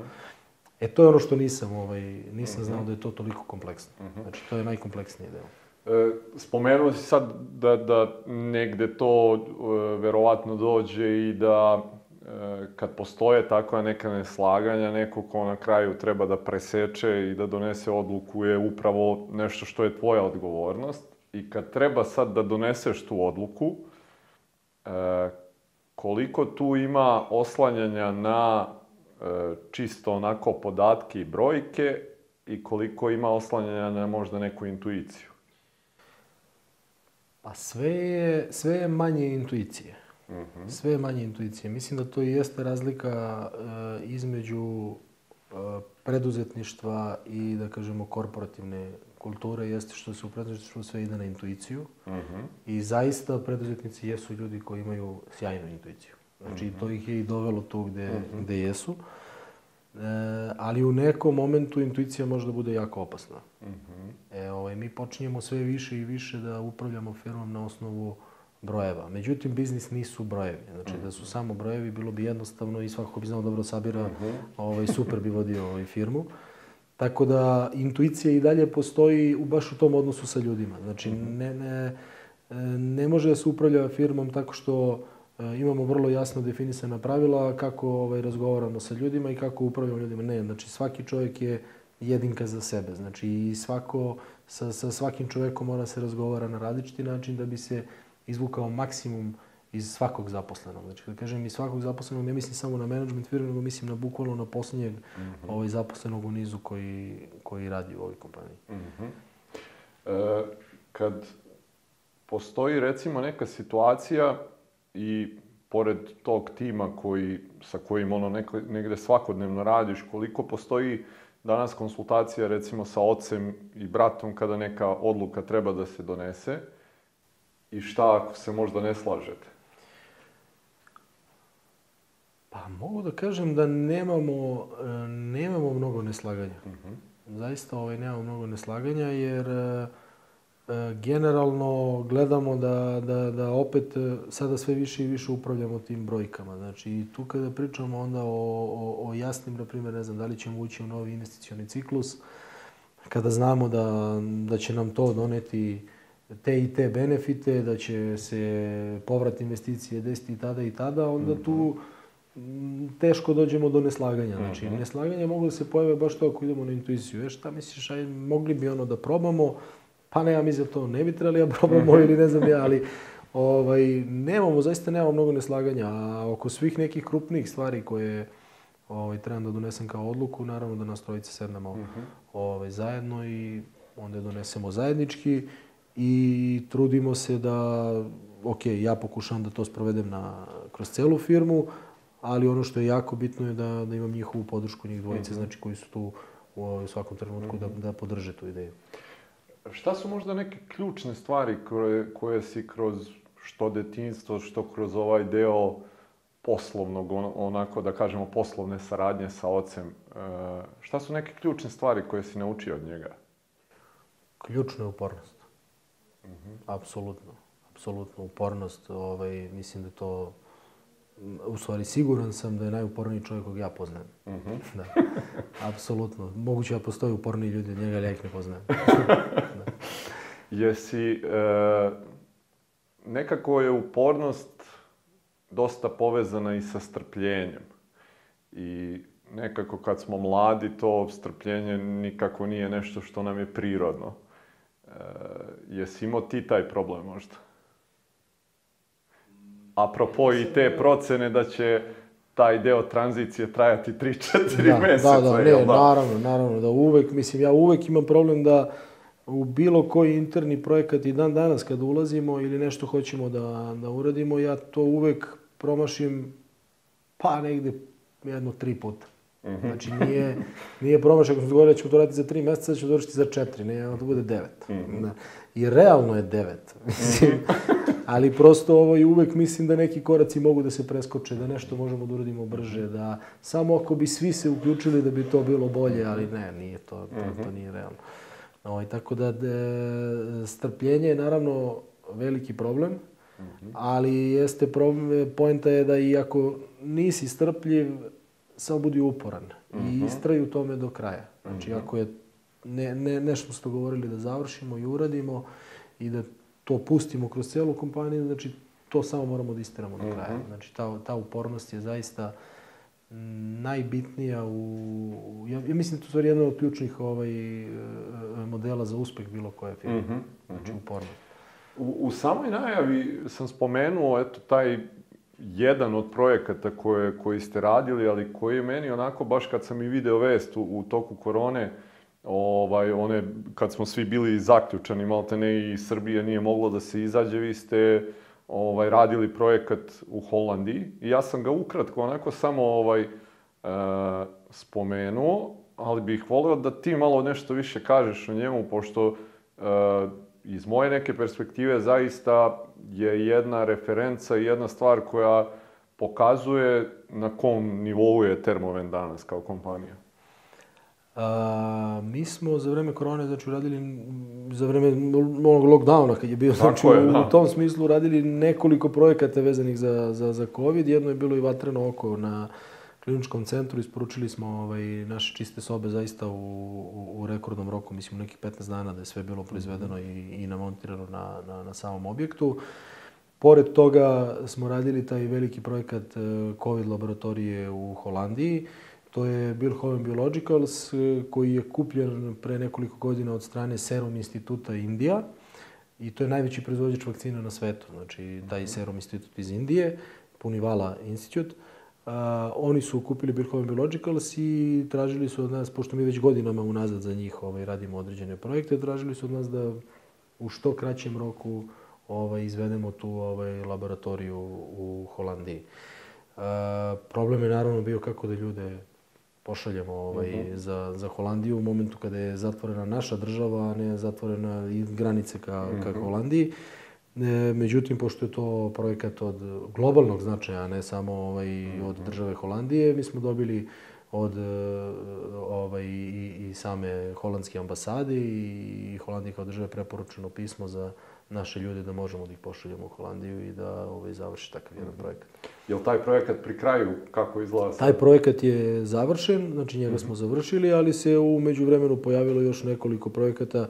E to je ono što nisam, ovaj, nisam znao da je to toliko kompleksno. Znači, to je najkompleksniji deo. E, spomenuo si sad da, da negde to e, verovatno dođe i da kad postoje takva neka neslaganja, neko ko na kraju treba da preseče i da donese odluku je upravo nešto što je tvoja odgovornost. I kad treba sad da doneseš tu odluku, e, koliko tu ima oslanjanja na e, čisto onako podatke i brojke i koliko ima oslanjanja na možda neku intuiciju? Pa sve je, sve je manje intuicije. -hmm. Sve je manje intuicije. Mislim da to i jeste razlika e, između e, preduzetništva i, da kažemo, korporativne kulture jeste što se u preduzetništvu sve ide na intuiciju. Mm -hmm. I zaista preduzetnici jesu ljudi koji imaju sjajnu intuiciju. Znači, mm -hmm. to ih je i dovelo tu gde, mm -hmm. gde jesu. E, ali u nekom momentu intuicija može da bude jako opasna. Mm -hmm. e, ovaj, mi počinjemo sve više i više da upravljamo firmom na osnovu brojeva. Međutim, biznis nisu brojevi. Znači, da su samo brojevi, bilo bi jednostavno i svako bi znao dobro sabira, uh -huh. ovaj, super bi vodio ovaj firmu. Tako da, intuicija i dalje postoji u baš u tom odnosu sa ljudima. Znači, ne, ne, ne može da se upravlja firmom tako što e, imamo vrlo jasno definisana pravila kako ovaj, razgovaramo sa ljudima i kako upravljamo ljudima. Ne, znači svaki čovjek je jedinka za sebe. Znači i svako, sa, sa svakim čovjekom mora se razgovara na različiti način da bi se izvukao maksimum iz svakog zaposlenog. Znači, kada kažem iz svakog zaposlenog, ne mislim samo na management firme, nego mislim na bukvalno na poslednjeg mm -hmm. ovaj, zaposlenog u nizu koji, koji radi u ovoj kompaniji. Mm -hmm. e, kad postoji recimo neka situacija i pored tog tima koji, sa kojim ono neko, negde svakodnevno radiš, koliko postoji danas konsultacija recimo sa ocem i bratom kada neka odluka treba da se donese, i šta ako se možda ne slažete? Pa mogu da kažem da nemamo, e, nemamo mnogo neslaganja. Zaista ovaj, nemamo mnogo neslaganja jer e, e, generalno gledamo da, da, da opet sada sve više i više upravljamo tim brojkama. Znači i tu kada pričamo onda o, o, o jasnim, na primjer, ne znam, da li ćemo ući u novi investicioni ciklus, kada znamo da, da će nam to doneti te i te benefite, da će se povrat investicije desiti i tada i tada, onda tu m, teško dođemo do neslaganja. Znači, neslaganja mogu da se pojave baš to ako idemo na intuiciju. E, šta misliš, aj, mogli bi ono da probamo, pa ne, ja mi za to ne bi trebali da probamo ili ne znam ja, ali ovaj, nemamo, zaista nemamo mnogo neslaganja. A oko svih nekih krupnijih stvari koje ovaj, trebam da donesem kao odluku, naravno da nas trojice sednemo ovaj, zajedno i onda je donesemo zajednički i trudimo se da, ok, ja pokušavam da to sprovedem na, kroz celu firmu, ali ono što je jako bitno je da, da imam njihovu podršku, njih dvojice, znači koji su tu u, svakom trenutku da, da podrže tu ideju. Šta su možda neke ključne stvari koje, koje si kroz što detinstvo, što kroz ovaj deo poslovnog, on- onako da kažemo poslovne saradnje sa ocem, e, šta su neke ključne stvari koje si naučio od njega? Ključno je upornost. Apsolutno. Apsolutno upornost. Ovaj, mislim da to... U stvari, siguran sam da je najuporniji čovjek kog ja poznajem. Da. Apsolutno. Moguće da postoje uporniji ljudi od njega, ali ja ih ne poznajem. Jesi, e, nekako je upornost dosta povezana i sa strpljenjem. I nekako kad smo mladi, to strpljenje nikako nije nešto što nam je prirodno. E, jesi imao ti taj problem možda? Apropo i te procene da će taj deo tranzicije trajati 3-4 da, meseca, da, da, ne, jel da? naravno, naravno, da uvek, mislim, ja uvek imam problem da u bilo koji interni projekat i dan danas kada ulazimo ili nešto hoćemo da, da uradimo, ja to uvek promašim pa negde jedno tri puta. Znači nije, nije promašaj, ako smo govorili da ćemo to raditi za tri meseca, da ćemo dovršiti za četiri, ne, ono to bude devet. Da. I realno je devet. Mislim, ali prosto ovo i uvek mislim da neki koraci mogu da se preskoče, da nešto možemo da uradimo brže, da samo ako bi svi se uključili da bi to bilo bolje, ali ne, nije to, to, to nije realno. Ovaj, tako da de, strpljenje je naravno veliki problem, ali jeste problem, poenta je da i ako nisi strpljiv, samo budi uporan i istraj u tome do kraja. Znači, ako je ne, ne, nešto smo govorili da završimo i uradimo i da to pustimo kroz celu kompaniju, znači to samo moramo da isteramo do kraja. Znači, ta, ta upornost je zaista najbitnija u... Ja, ja mislim da je to stvari jedan od ključnih ovaj, e, e, modela za uspeh bilo koje firme. Znači, upornost. U, u samoj najavi sam spomenuo eto taj jedan od projekata koje, koji ste radili, ali koji je meni onako baš kad sam i video vest u, u toku korone, ovaj, one, kad smo svi bili zaključani, malte ne i Srbije nije moglo da se izađe, vi ste ovaj, radili projekat u Holandiji. I ja sam ga ukratko onako samo ovaj, e, spomenuo, ali bih voleo da ti malo nešto više kažeš o njemu, pošto e, iz moje neke perspektive zaista je jedna referenca i jedna stvar koja pokazuje na kom nivou je Termoven danas kao kompanija. A, mi smo za vreme korone, znači, uradili, za vreme onog lockdowna kad je bio, Tako znači, je, da. u tom smislu radili nekoliko projekata vezanih za, za, za COVID. Jedno je bilo i vatreno oko na kliničkom centru. Isporučili smo ovaj, naše čiste sobe zaista u, u, u rekordnom roku, mislim, nekih 15 dana da je sve bilo proizvedeno i, i namontirano na, na, na samom objektu. Pored toga smo radili taj veliki projekat e, COVID laboratorije u Holandiji. To je Bilhoven Biologicals e, koji je kupljen pre nekoliko godina od strane Serum instituta Indija. I to je najveći proizvođač vakcina na svetu. Znači, taj Serum institut iz Indije, Punivala Institute. Uh, oni su kupili Bilhoven Biologicals i tražili su od nas, pošto mi već godinama unazad za njih ovaj, radimo određene projekte, tražili su od nas da u što kraćem roku ovaj, izvedemo tu ovaj, laboratoriju u Holandiji. Uh, problem je naravno bio kako da ljude pošaljemo ovaj, za, za Holandiju u momentu kada je zatvorena naša država, a ne zatvorena i granice ka, ka Holandiji. Međutim, pošto je to projekat od globalnog značaja, a ne samo ovaj, od države Holandije, mi smo dobili od e, ovaj, i, i same holandske ambasade i Holandije kao države preporučeno pismo za naše ljude da možemo da ih pošaljemo u Holandiju i da ovaj, završi takav jedan projekat. Je li taj projekat pri kraju kako izgleda? Taj projekat je završen, znači njega smo završili, ali se u međuvremenu pojavilo još nekoliko projekata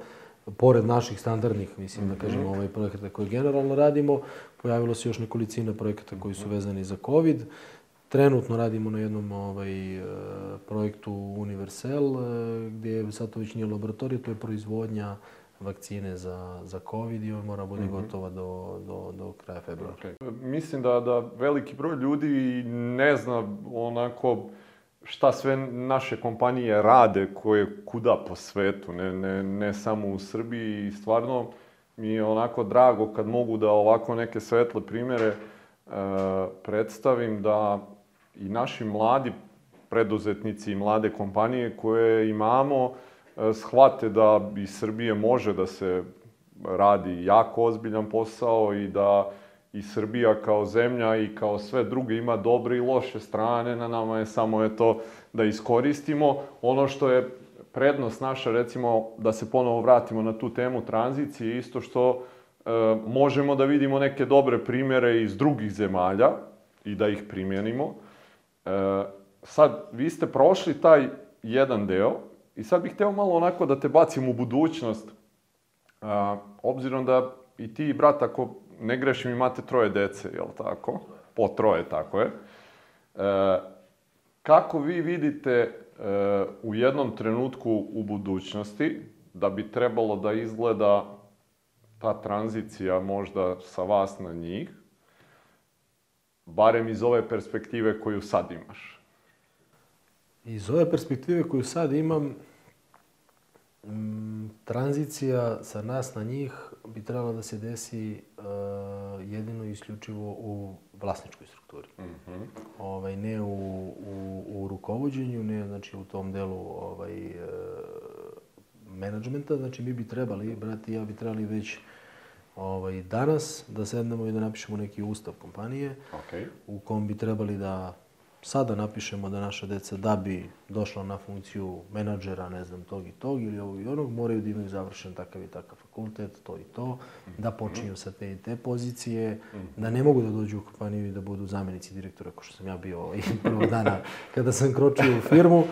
pored naših standardnih, mislim da kažem, ovaj projekata koje generalno radimo, pojavilo se još nekolicina projekata koji su vezani za COVID. Trenutno radimo na jednom ovaj, e, projektu Universal, e, gdje sad to već nije laboratorija, to je proizvodnja vakcine za, za COVID i on mora bude mm -hmm. gotova do, do, do kraja februara. Okay. Mislim da, da veliki broj ljudi ne zna onako šta sve naše kompanije rade, koje kuda po svetu, ne, ne, ne samo u Srbiji. I stvarno mi je onako drago kad mogu da ovako neke svetle primere e, predstavim da i naši mladi preduzetnici i mlade kompanije koje imamo e, shvate da i Srbije može da se radi jako ozbiljan posao i da i Srbija kao zemlja i kao sve druge ima dobre i loše strane, na nama je samo je to da iskoristimo. Ono što je prednost naša, recimo, da se ponovo vratimo na tu temu tranzicije, isto što e, možemo da vidimo neke dobre primere iz drugih zemalja i da ih primjenimo. E, sad, vi ste prošli taj jedan deo i sad bih hteo malo onako da te bacim u budućnost, a, obzirom da i ti, brat, ako ne grešim, imate troje dece, jel tako? Po troje, tako je. E, kako vi vidite e, u jednom trenutku u budućnosti da bi trebalo da izgleda ta tranzicija možda sa vas na njih, barem iz ove perspektive koju sad imaš? Iz ove perspektive koju sad imam, m, tranzicija sa nas na njih bi trebala da se desi uh, jedino i isključivo u vlasničkoj strukturi. Mm -hmm. ovaj, ne u, u, u rukovodđenju, ne znači u tom delu ovaj, uh, menadžmenta. Znači mi bi trebali, brati ja bi trebali već ovaj, danas da sednemo i da napišemo neki ustav kompanije okay. u kom bi trebali da sada napišemo da naša deca da bi došla na funkciju menadžera, ne znam, tog i tog ili ovog i onog, moraju da imaju završen takav i takav fakultet, to i to, da počinju sa te i te pozicije, da ne mogu da dođu u kompaniju i da budu zamenici direktora, kao što sam ja bio i prvog dana kada sam kročio u firmu.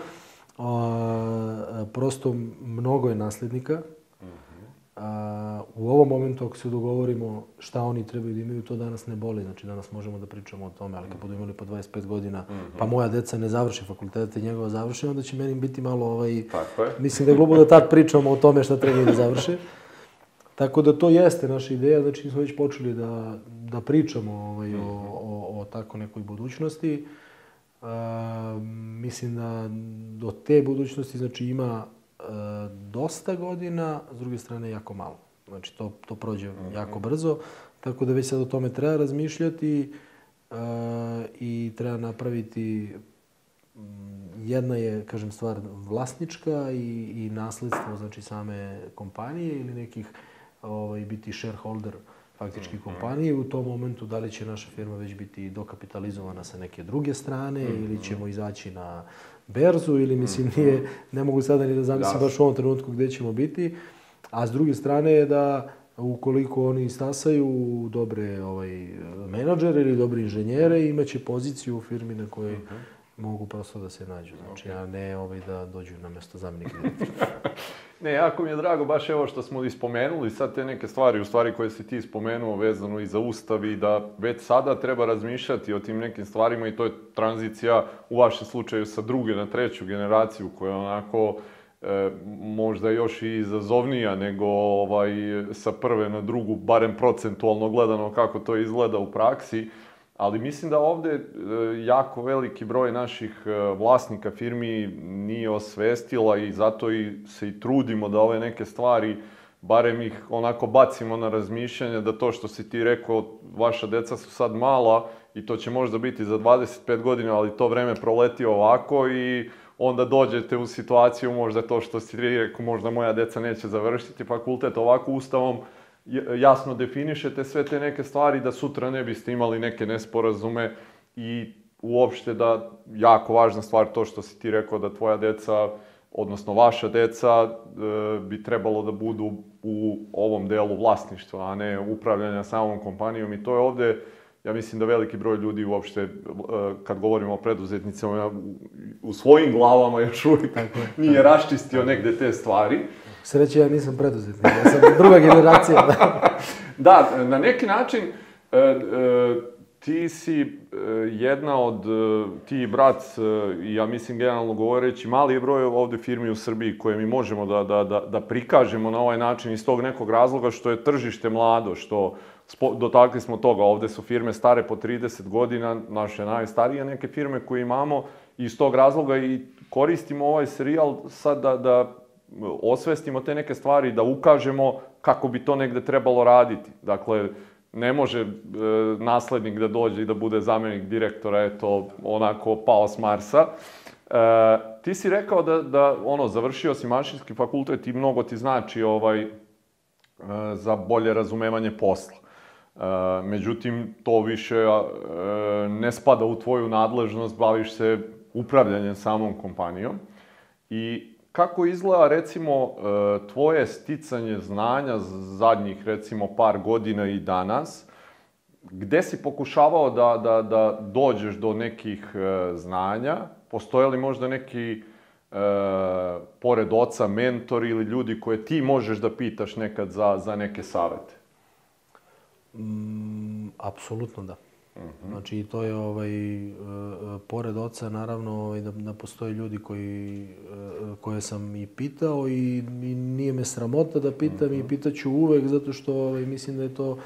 Prosto mnogo je naslednika, A, u ovom momentu, ako se dogovorimo šta oni trebaju da imaju, to danas ne boli. Znači, danas možemo da pričamo o tome, ali kad budu imali po 25 godina, mm -hmm. pa moja deca ne završe fakultet i njegova završe, onda će meni biti malo, ovaj, Tako je. mislim da je glupo da tad pričamo o tome šta trebaju da završe. Tako da to jeste naša ideja, znači smo već počeli da, da pričamo ovaj, o, o, o tako nekoj budućnosti. A, mislim da do te budućnosti znači ima dosta godina, s druge strane jako malo. Znači to, to prođe mm -hmm. jako brzo, tako da već sad o tome treba razmišljati uh, i treba napraviti jedna je, kažem, stvar vlasnička i, i nasledstvo, znači same kompanije ili nekih ovaj, biti shareholder faktički mm -hmm. kompanije. U tom momentu da li će naša firma već biti dokapitalizovana sa neke druge strane mm -hmm. ili ćemo izaći na berzu ili mislim nije, ne mogu sada ni da zamislim baš u ovom trenutku gde ćemo biti. A s druge strane je da ukoliko oni stasaju dobre ovaj, menadžere ili dobre inženjere, imaće poziciju u firmi na kojoj uh mhm. -huh. mogu prosto da se nađu. Znači, okay. a ne ovaj, da dođu na mesto zamjenika direktora. Ne, jako mi je drago baš evo što smo ispomenuli sad te neke stvari, u stvari koje si ti spomenuo vezano i za ustav i da već sada treba razmišljati o tim nekim stvarima i to je tranzicija u vašem slučaju sa druge na treću generaciju koja je onako e, možda još i izazovnija nego ovaj, sa prve na drugu, barem procentualno gledano kako to izgleda u praksi. Ali mislim da ovde e, jako veliki broj naših e, vlasnika firmi nije osvestila i zato i se i trudimo da ove neke stvari barem ih onako bacimo na razmišljanje da to što si ti rekao, vaša deca su sad mala i to će možda biti za 25 godina, ali to vreme proleti ovako i onda dođete u situaciju možda to što si ti rekao, možda moja deca neće završiti fakultet ovako ustavom, jasno definišete sve te neke stvari, da sutra ne biste imali neke nesporazume i uopšte da, jako važna stvar to što si ti rekao da tvoja deca, odnosno vaša deca, e, bi trebalo da budu u ovom delu vlasništva, a ne upravljanja samom kompanijom i to je ovde ja mislim da veliki broj ljudi uopšte, e, kad govorimo o preduzetnicama, u svojim glavama još uvijek nije raščistio negde te stvari. Sreće, ja nisam preduzetnik, ja sam druga generacija. da, na neki način, e, e, ti si jedna od, ti i brat, i ja mislim generalno govoreći, mali broj ovde firmi u Srbiji koje mi možemo da, da, da, da prikažemo na ovaj način iz tog nekog razloga što je tržište mlado, što Spo, dotakli smo toga, ovde su firme stare po 30 godina, naše najstarije neke firme koje imamo iz tog razloga i koristimo ovaj serijal sad da, da osvestimo te neke stvari, da ukažemo kako bi to negde trebalo raditi. Dakle, ne može e, naslednik da dođe i da bude zamenik direktora, eto, onako pao s Marsa. E, ti si rekao da, da ono, završio si mašinski fakultet i mnogo ti znači ovaj, e, za bolje razumevanje posla. Međutim, to više ne spada u tvoju nadležnost, baviš se upravljanjem samom kompanijom. I kako izgleda, recimo, tvoje sticanje znanja zadnjih, recimo, par godina i danas, gde si pokušavao da, da, da dođeš do nekih znanja? Postoje li možda neki, e, pored oca, mentor ili ljudi koje ti možeš da pitaš nekad za, za neke savete? Mm, apsolutno da. Uh mhm. -huh. Znači, to je, ovaj, e, pored oca, naravno, ovaj, da, da postoje ljudi koji, e, koje sam i pitao i, i nije me sramota da pitam uh -huh. i mhm. pitaću uvek, zato što ovaj, mislim da je to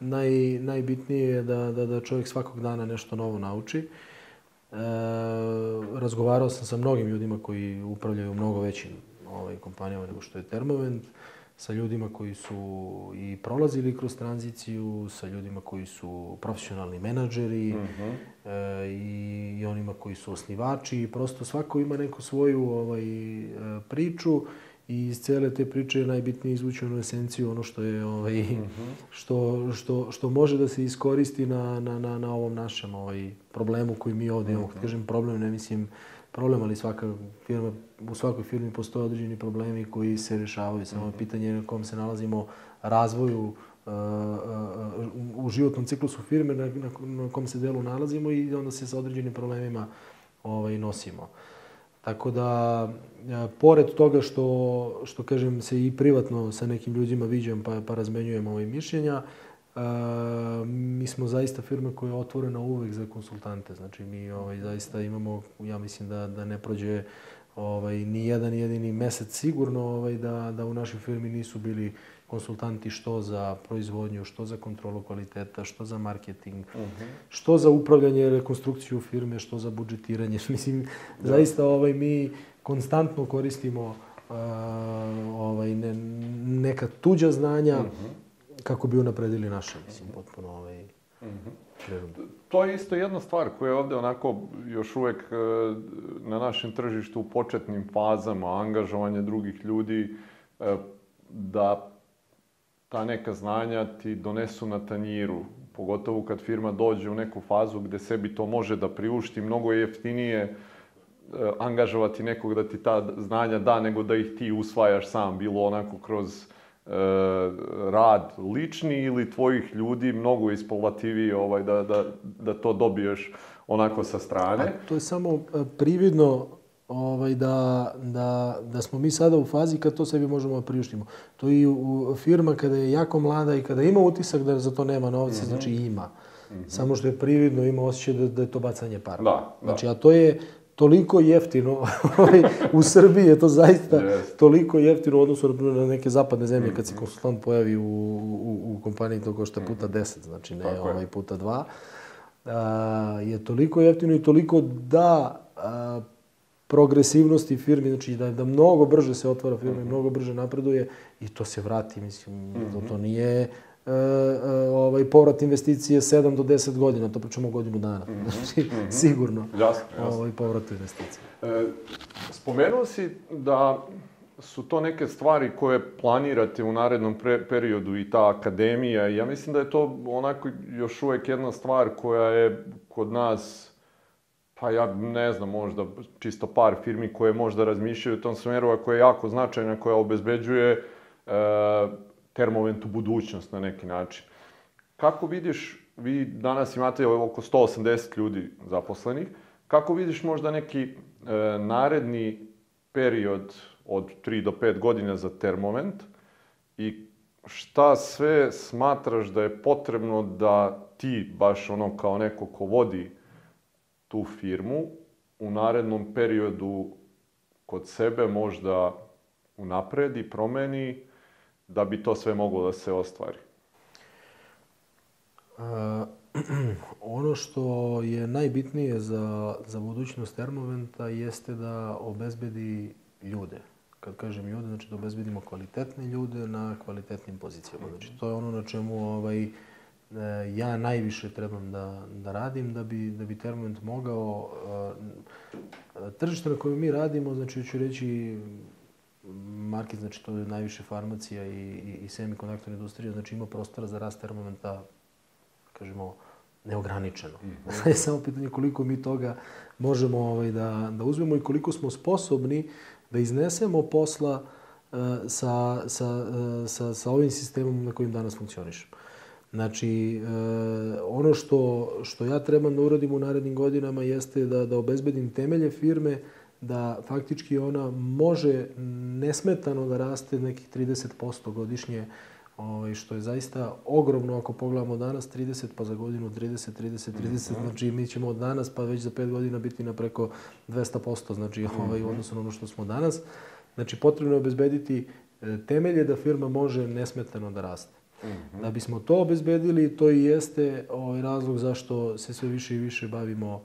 naj, najbitnije da, da, da čovjek svakog dana nešto novo nauči. E, razgovarao sam sa mnogim ljudima koji upravljaju mnogo većim ovaj, kompanijama nego što je Termovent. E, sa ljudima koji su i prolazili kroz tranziciju, sa ljudima koji su profesionalni menadžeri uh -huh. e, i, i onima koji su osnivači. Prosto svako ima neku svoju ovaj, e, priču i iz cele te priče je najbitnije izvući onu esenciju, ono što je ovaj, uh -huh. što, što, što može da se iskoristi na, na, na, na ovom našem ovaj, problemu koji mi ovdje imamo. Uh -huh. Kažem problem, ne mislim problem, ali svaka firma, u svakoj firmi postoje određeni problemi koji se rešavaju. Samo je mhm. pitanje na kom se nalazimo razvoju uh, uh, u životnom ciklusu firme na, na, na kom se delu nalazimo i onda se sa određenim problemima ovaj, nosimo. Tako da, pored toga što, što kažem, se i privatno sa nekim ljudima viđam pa, pa razmenjujem ovaj mišljenja, mi smo zaista firma koja je otvorena uvek za konsultante. Znači, mi ovaj, zaista imamo, ja mislim da, da ne prođe ovaj, ni jedan jedini mesec sigurno ovaj, da, da u našoj firmi nisu bili konsultanti što za proizvodnju, što za kontrolu kvaliteta, što za marketing, uh -huh. što za upravljanje rekonstrukciju firme, što za budžetiranje. Mislim, da. zaista ovaj, mi konstantno koristimo uh, ovaj, ne, neka tuđa znanja, uh -huh kako bi unapredili naše, mislim, potpuno ovaj, mm -hmm. To je isto jedna stvar koja je ovde onako još uvek e, na našem tržištu u početnim fazama, angažovanje drugih ljudi, e, da ta neka znanja ti donesu na tanjiru, pogotovo kad firma dođe u neku fazu gde sebi to može da priušti, mnogo je jeftinije e, angažovati nekog da ti ta znanja da, nego da ih ti usvajaš sam, bilo onako kroz rad lični ili tvojih ljudi mnogo isplativiji ovaj, da, da, da to dobiješ onako sa strane. A to je samo e, prividno ovaj, da, da, da smo mi sada u fazi kad to sebi možemo da priuštimo. To i u firma kada je jako mlada i kada ima utisak da za to nema novca, mm -hmm. znači ima. Mm -hmm. Samo što je prividno, ima osjećaj da, da je to bacanje para. Da, da. Znači, a to je, toliko jeftino. Ovaj, u Srbiji je to zaista yes. toliko jeftino u odnosu na neke zapadne zemlje. Kad se konsultant pojavi u, u, u kompaniji, to košta puta 10, znači ne Tako ovaj puta 2. A, je toliko jeftino i toliko da a, progresivnosti firmi, znači da, da mnogo brže se otvara firma mm -hmm. mnogo brže napreduje i to se vrati, mislim, mm -hmm. to, to nije E, e, ovaj, povrat investicije 7 do 10 godina, to pričamo godinu dana. Mm -hmm. Znači, mm -hmm. sigurno jasno, jasno. Ovaj, povrat investicije. E, spomenuo si da su to neke stvari koje planirate u narednom pre periodu i ta akademija. Ja mislim da je to onako još uvek jedna stvar koja je kod nas, pa ja ne znam, možda čisto par firmi koje možda razmišljaju u tom smeru, a koja je jako značajna, koja obezbeđuje e, termoventu budućnost na neki način. Kako vidiš, vi danas imate oko 180 ljudi zaposlenih, kako vidiš možda neki e, naredni period od 3 do 5 godina za termoment i šta sve smatraš da je potrebno da ti, baš ono kao neko ko vodi tu firmu, u narednom periodu kod sebe možda unapredi, promeni, da bi to sve moglo da se ostvari? A, ono što je najbitnije za, za budućnost Termoventa jeste da obezbedi ljude. Kad kažem ljude, znači da obezbedimo kvalitetne ljude na kvalitetnim pozicijama. Znači to je ono na čemu ovaj, e, ja najviše trebam da, da radim da bi, da bi Termovent mogao e, tržište na kojem mi radimo, znači ću reći market, znači to je najviše farmacija i, i, i semikonduktor industrija, znači ima prostora za rast termomenta, kažemo, neograničeno. Mm -hmm. je samo pitanje koliko mi toga možemo ovaj, da, da uzmemo i koliko smo sposobni da iznesemo posla uh, sa, sa, uh, sa, sa ovim sistemom na kojim danas funkcionišemo. Znači, uh, ono što, što ja trebam da uradim u narednim godinama jeste da, da obezbedim temelje firme, da faktički ona može nesmetano da raste nekih 30% godišnje, ovaj, što je zaista ogromno ako pogledamo danas 30 pa za godinu 30, 30, 30, znači mi ćemo od danas pa već za 5 godina biti na preko 200%, znači ovaj, u odnosu na ono što smo danas. Znači potrebno je obezbediti e, temelje da firma može nesmetano da raste. Da bismo to obezbedili, to i jeste ovaj razlog zašto se sve više i više bavimo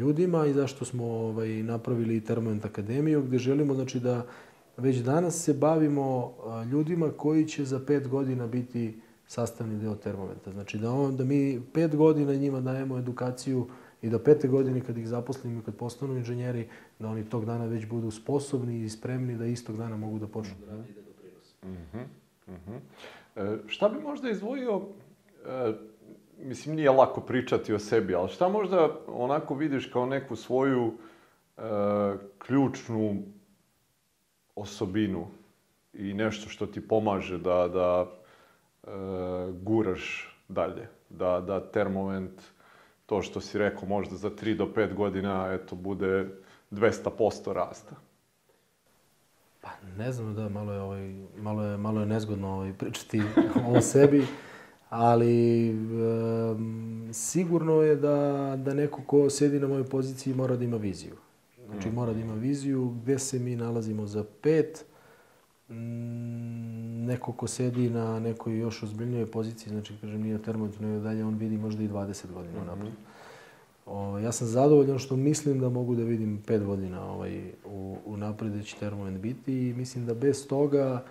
ljudima i zašto smo ovaj, napravili Termoent Akademiju, gde želimo znači, da već danas se bavimo ljudima koji će za pet godina biti sastavni deo termomenta. Znači da, on, da mi pet godina njima dajemo edukaciju i da pete godine kad ih zaposlimo i kad postanu inženjeri, da oni tog dana već budu sposobni i spremni da istog dana mogu da počnu da radi i da doprinose. Mm -hmm. Mm -hmm. E, šta bi možda izdvojio e, mislim, nije lako pričati o sebi, ali šta možda onako vidiš kao neku svoju e, ključnu osobinu i nešto što ti pomaže da, da e, guraš dalje, da, da termovent, to što si rekao, možda za 3 do 5 godina, eto, bude 200% rasta? Pa ne znam da, malo je, ovaj, malo je, malo je nezgodno ovaj, pričati o sebi ali sigurno je da, da neko ko sedi na mojoj poziciji mora da ima viziju. Znači mora da ima viziju gde se mi nalazimo za pet, neko ko sedi na nekoj još ozbiljnijoj poziciji, znači kažem nije termometru nego dalje, on vidi možda i 20 godina mm -hmm. O, ja sam zadovoljan što mislim da mogu da vidim 5 godina ovaj, u, u napred da će termomet biti i mislim da bez toga uh,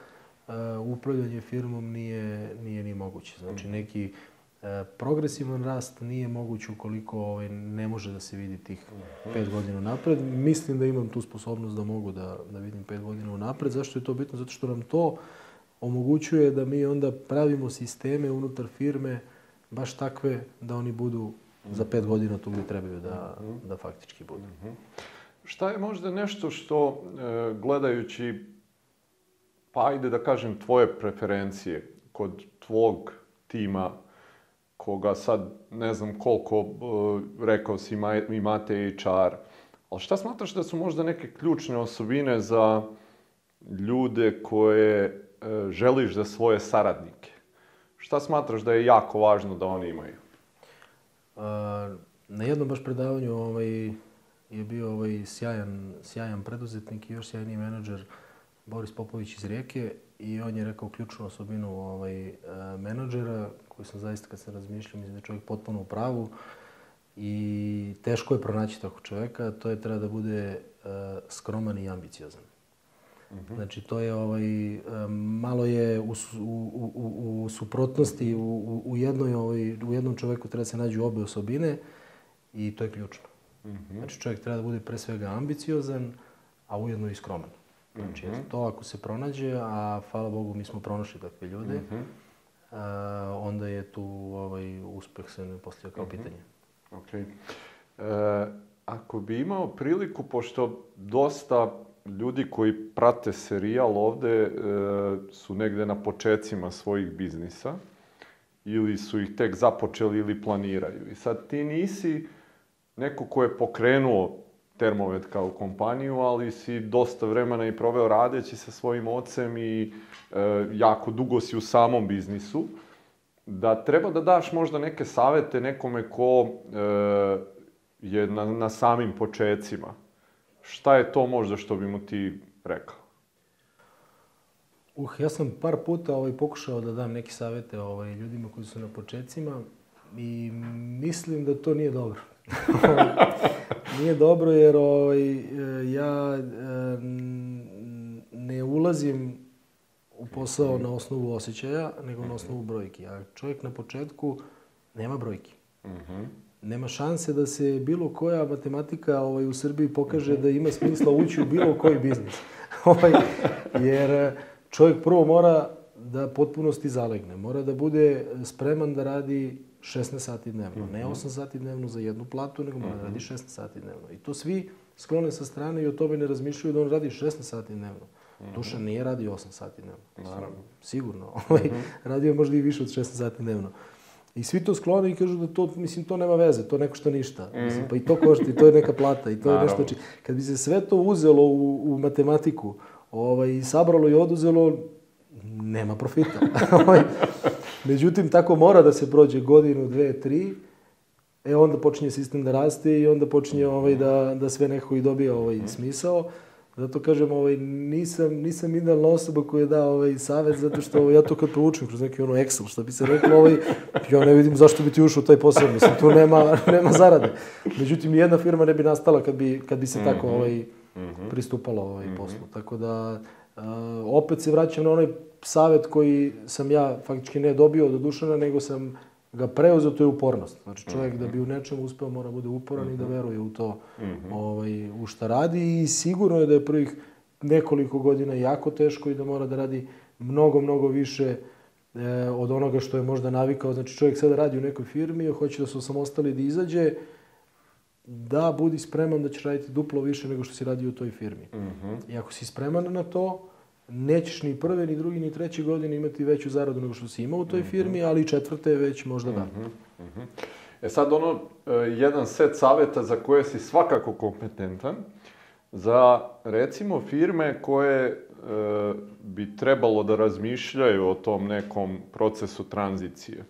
upravljanje firmom nije, nije ni moguće. Znači, neki uh, progresivan rast nije moguć ukoliko ovaj, ne može da se vidi tih pet godina napred. Mislim da imam tu sposobnost da mogu da, da vidim pet godina napred. Zašto je to bitno? Zato što nam to omogućuje da mi onda pravimo sisteme unutar firme baš takve da oni budu za pet godina tu gde trebaju da, da faktički budu. Šta je možda nešto što, e, gledajući pa ajde da kažem, tvoje preferencije kod tvog tima, koga sad ne znam koliko, uh, rekao si, ima, imate HR, ali šta smatraš da su možda neke ključne osobine za ljude koje uh, želiš za svoje saradnike? Šta smatraš da je jako važno da oni imaju? Uh, na jednom baš predavanju ovaj, je bio ovaj sjajan, sjajan preduzetnik i još sjajniji menadžer uh, Boris Popović iz Rijeke i on je rekao ključnu osobinu ovaj, e, menadžera koju sam zaista kad sam razmišljao, mislim da je čovjek potpuno u pravu i teško je pronaći takvog čovjeka, to je treba da bude uh, skroman i ambiciozan. Mm -hmm. Znači, to je ovaj, malo je u, u, u, u suprotnosti, u, u, jednoj, ovaj, u jednom čoveku treba da se nađu obe osobine i to je ključno. Mm -hmm. Znači, čovjek treba da bude pre svega ambiciozan, a ujedno i skroman. Znači, eto, to ako se pronađe, a hvala Bogu mi smo pronašli takve ljude, a, onda je tu ovaj, uspeh se ne postavlja kao pitanje. Ok. E, ako bi imao priliku, pošto dosta ljudi koji prate serijal ovde e, su negde na počecima svojih biznisa ili su ih tek započeli ili planiraju. I sad ti nisi neko ko je pokrenuo Termovet kao kompaniju, ali si dosta vremena i proveo radeći sa svojim ocem i e, jako dugo si u samom biznisu. Da treba da daš možda neke savete nekome ko e, je na, na samim počecima. Šta je to možda što bi mu ti rekao? Uh, ja sam par puta ovaj, pokušao da dam neke savete ovaj, ljudima koji su na početcima i mislim da to nije dobro. Nije dobro jer ovaj, ja ne ulazim u posao na osnovu osjećaja, nego na osnovu brojki. A čovjek na početku nema brojki. Uh -huh nema šanse da se bilo koja matematika ovaj, u Srbiji pokaže da ima smisla ući u bilo koji biznis. ovaj, jer čovjek prvo mora da potpunosti zalegne. Mora da bude spreman da radi 16 sati dnevno. Ne 8 mhm. sati dnevno za jednu platu, nego mora da radi 16 mhm. sati dnevno. I to svi sklone sa strane i o tome ne razmišljaju da on radi 16 sati dnevno. Mhm. Dušan nije radio 8 sati dnevno. Naravno. Sigurno. Ovaj, radio je možda i više od 16 sati dnevno. I svi to sklone i kažu da to, mislim, to nema veze, to ne košta ništa. Mm. Mislim, pa i to košta, i to je neka plata, i to je nešto... Či... Kad bi se sve to uzelo u, u matematiku, ovaj, sabralo i oduzelo, nema profita. Ovaj, međutim, tako mora da se prođe godinu, dve, tri, e onda počinje sistem da raste i onda počinje ovaj, da, da sve nekako i dobija ovaj smisao. Zato kažem, ovaj, nisam, nisam idealna osoba koja da ovaj, savjet, zato što ovaj, ja to kad proučim kroz neki ono Excel, što bi se reklo, ovaj, ja ne vidim zašto bi ti ušao u taj posao, mislim, tu nema, nema zarade. Međutim, jedna firma ne bi nastala kad bi, kad bi se tako mhm. ovaj, mhm. pristupalo ovaj, mhm. poslu. Tako da, uh, opet se vraćam na onaj savjet koji sam ja faktički ne dobio od Dušana, nego sam ga preuzeo, to je upornost. Znači čovjek mm -hmm. da bi u nečemu uspeo mora bude uporan mm -hmm. i da mhm. veruje u to mm -hmm. ovaj, u šta radi i sigurno je da je prvih nekoliko godina jako teško i da mora da radi mnogo, mnogo više e, od onoga što je možda navikao. Znači čovjek sada radi u nekoj firmi, hoće da se osamostali da izađe, da budi spreman da će raditi duplo više nego što si radio u toj firmi. Mm -hmm. I ako si spreman na to, nećeš ni prve, ni drugi, ni treće godine imati veću zaradu nego što si imao u toj mhm. firmi, ali četvrte već možda da. Mm -hmm. E sad ono, e, jedan set saveta za koje si svakako kompetentan, za recimo firme koje e, bi trebalo da razmišljaju o tom nekom procesu tranzicije.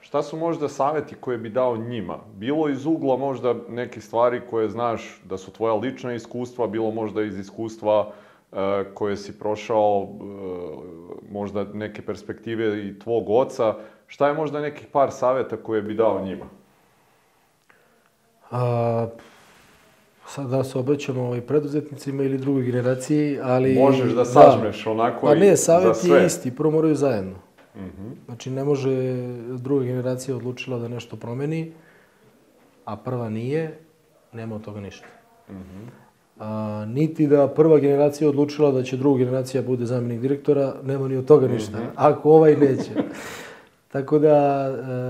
Šta su možda saveti koje bi dao njima? Bilo iz ugla možda neke stvari koje znaš da su tvoja lična iskustva, bilo možda iz iskustva uh, koje si prošao, možda neke perspektive i tvog oca, šta je možda nekih par saveta koje bi dao njima? A, sad da se obraćamo ovaj preduzetnicima ili drugoj generaciji, ali... Možeš da sažmeš da. onako pa ne, savjet je isti, prvo moraju zajedno. -huh. Znači, ne može druga generacija odlučila da nešto promeni, a prva nije, nema od toga ništa. Mhm. -huh a, niti da prva generacija odlučila da će druga generacija bude zamjenik direktora, nema ni od toga ništa, mm -hmm. ako ovaj neće. Tako da,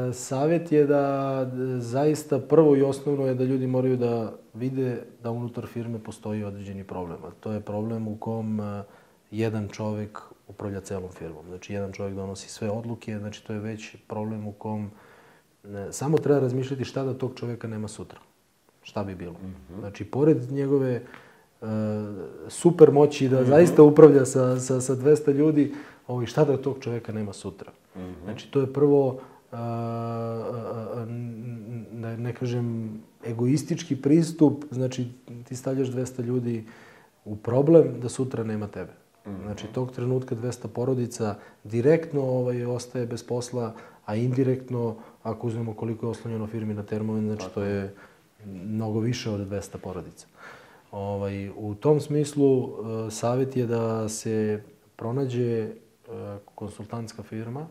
e, savjet je da zaista prvo i osnovno je da ljudi moraju da vide da unutar firme postoji određeni problem. A to je problem u kom e, jedan čovek upravlja celom firmom. Znači, jedan čovek donosi sve odluke, znači to je već problem u kom e, samo treba razmišljati šta da tog čoveka nema sutra šta bi bilo. Mm -hmm. Znači, pored njegove uh, super moći da mm -hmm. zaista upravlja sa, sa, sa 200 ljudi, ovaj, šta da tog čoveka nema sutra. Mm -hmm. Znači, to je prvo, uh, ne, ne kažem, egoistički pristup, znači ti stavljaš 200 ljudi u problem da sutra nema tebe. -hmm. Znači, tog trenutka 200 porodica direktno ovaj, ostaje bez posla, a indirektno, ako uzmemo koliko je oslonjeno firmi na termoven, znači to je mnogo više od 200 porodica. Ovaj, u tom smislu, uh, savjet je da se pronađe uh, konsultantska firma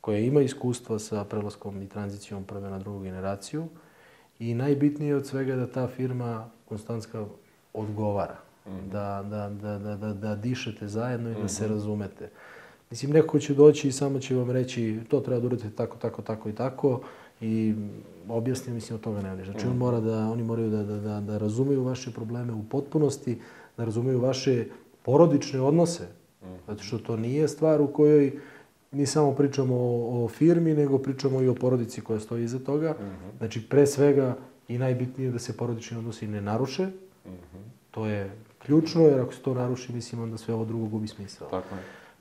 koja ima iskustva sa prelaskom i tranzicijom prve na drugu generaciju i najbitnije od svega je da ta firma konsultantska odgovara. Da, da, da, da, da, da dišete zajedno i da se razumete. Mislim, neko će doći i samo će vam reći to treba da uradite tako, tako, tako i tako i objasniti, mislim, od toga ne Znači, on mora da, oni moraju da, da, da, da razumeju vaše probleme u potpunosti, da razumeju vaše porodične odnose. Zato što to nije stvar u kojoj mi samo pričamo o, o firmi, nego pričamo i o porodici koja stoji iza toga. Znači, pre svega i najbitnije da se porodični odnosi ne naruše. To je ključno, jer ako se to naruši, mislim, onda sve ovo drugo gubi smisla. Tako je.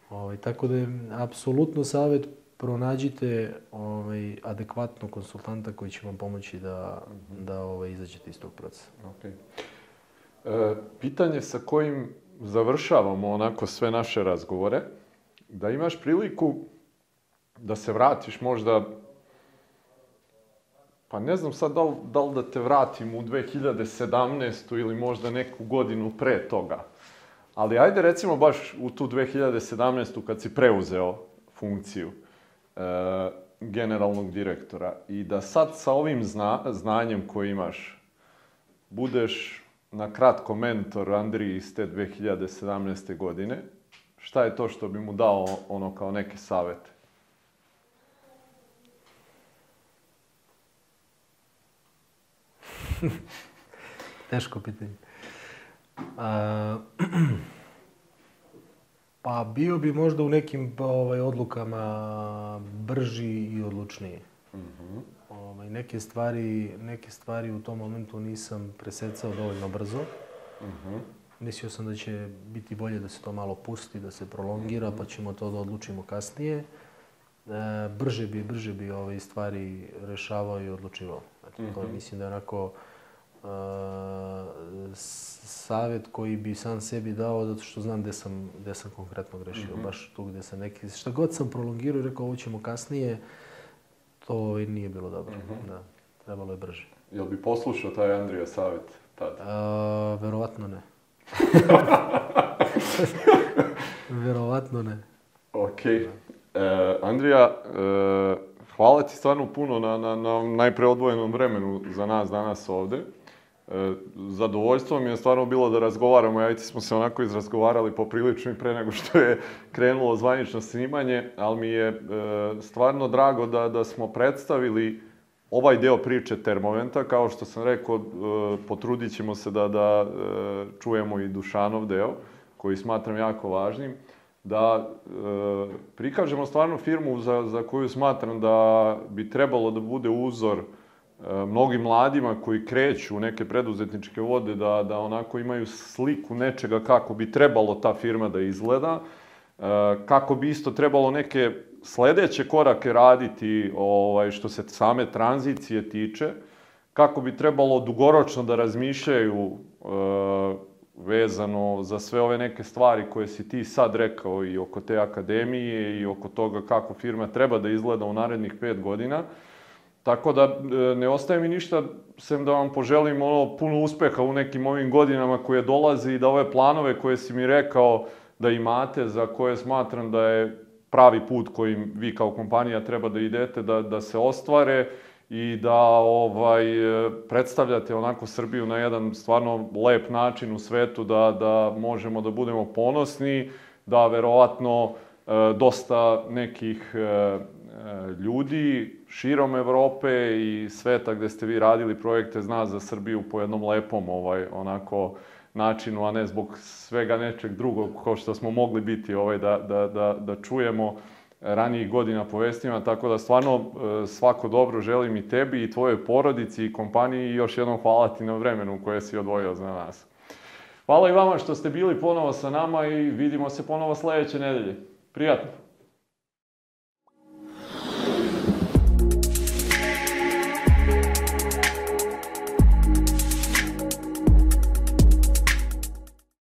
Ovaj, tako da je apsolutno savjet pronađite ovaj, adekvatnog konsultanta koji će vam pomoći da, da ovaj, izađete iz tog procesa. Okay. E, pitanje sa kojim završavamo onako sve naše razgovore, da imaš priliku da se vratiš možda, pa ne znam sad da li, da li da te vratim u 2017. ili možda neku godinu pre toga. Ali ajde recimo baš u tu 2017. kad si preuzeo funkciju e, generalnog direktora i da sad sa ovim zna, znanjem koje imaš budeš na kratko mentor Andriji iz te 2017. godine, šta je to što bi mu dao ono kao neke savete? Teško pitanje. A, pa bio bi možda u nekim ovaj, odlukama brži i odlučniji. Mm -hmm. ovaj, neke, stvari, neke stvari u tom momentu nisam presecao dovoljno brzo. Mm -hmm. Mislio sam da će biti bolje da se to malo pusti, da se prolongira, pa ćemo to da odlučimo kasnije. E, brže bi, brže bi ove stvari rešavao i odlučivao. Znači, to mm -hmm. mislim da je onako uh, savjet koji bi sam sebi dao, zato što znam gde sam, gde sam konkretno grešio. Mm -hmm. Baš tu gde sam neki... Šta god sam prolongirao i rekao ovo ćemo kasnije, to nije bilo dobro. Mm -hmm. Da, trebalo je brže. Jel bi poslušao taj Andrija savjet tada? Uh, verovatno ne. verovatno ne. Ok. E, Andrija, e, hvala ti stvarno puno na, na, na najpre odvojenom vremenu za nas danas ovde. Zadovoljstvo mi je stvarno bilo da razgovaramo, ja i ti smo se onako izrazgovarali poprilično i pre nego što je krenulo zvanično snimanje, ali mi je e, stvarno drago da, da smo predstavili ovaj deo priče Termoventa, kao što sam rekao, e, potrudit ćemo se da, da e, čujemo i Dušanov deo, koji smatram jako važnim, da prikažemo stvarno firmu za, za koju smatram da bi trebalo da bude uzor mnogim mladima koji kreću u neke preduzetničke vode, da, da onako imaju sliku nečega kako bi trebalo ta firma da izgleda, kako bi isto trebalo neke sledeće korake raditi ovaj, što se same tranzicije tiče, kako bi trebalo dugoročno da razmišljaju e, vezano za sve ove neke stvari koje si ti sad rekao i oko te akademije i oko toga kako firma treba da izgleda u narednih pet godina. Tako da e, ne ostaje mi ništa sem da vam poželim ono puno uspeha u nekim ovim godinama koje dolaze i da ove planove koje si mi rekao da imate, za koje smatram da je pravi put kojim vi kao kompanija treba da idete, da, da se ostvare i da ovaj predstavljate onako Srbiju na jedan stvarno lep način u svetu, da, da možemo da budemo ponosni, da verovatno e, dosta nekih e, e, ljudi širom Evrope i sveta gde ste vi radili projekte zna za Srbiju po jednom lepom ovaj onako načinu, a ne zbog svega nečeg drugog kao što smo mogli biti ovaj, da, da, da, da čujemo ranijih godina po vestima, tako da stvarno e, svako dobro želim i tebi i tvojoj porodici i kompaniji i još jednom hvala ti na vremenu koje si odvojio za nas. Hvala i vama što ste bili ponovo sa nama i vidimo se ponovo sledeće nedelje. Prijatno!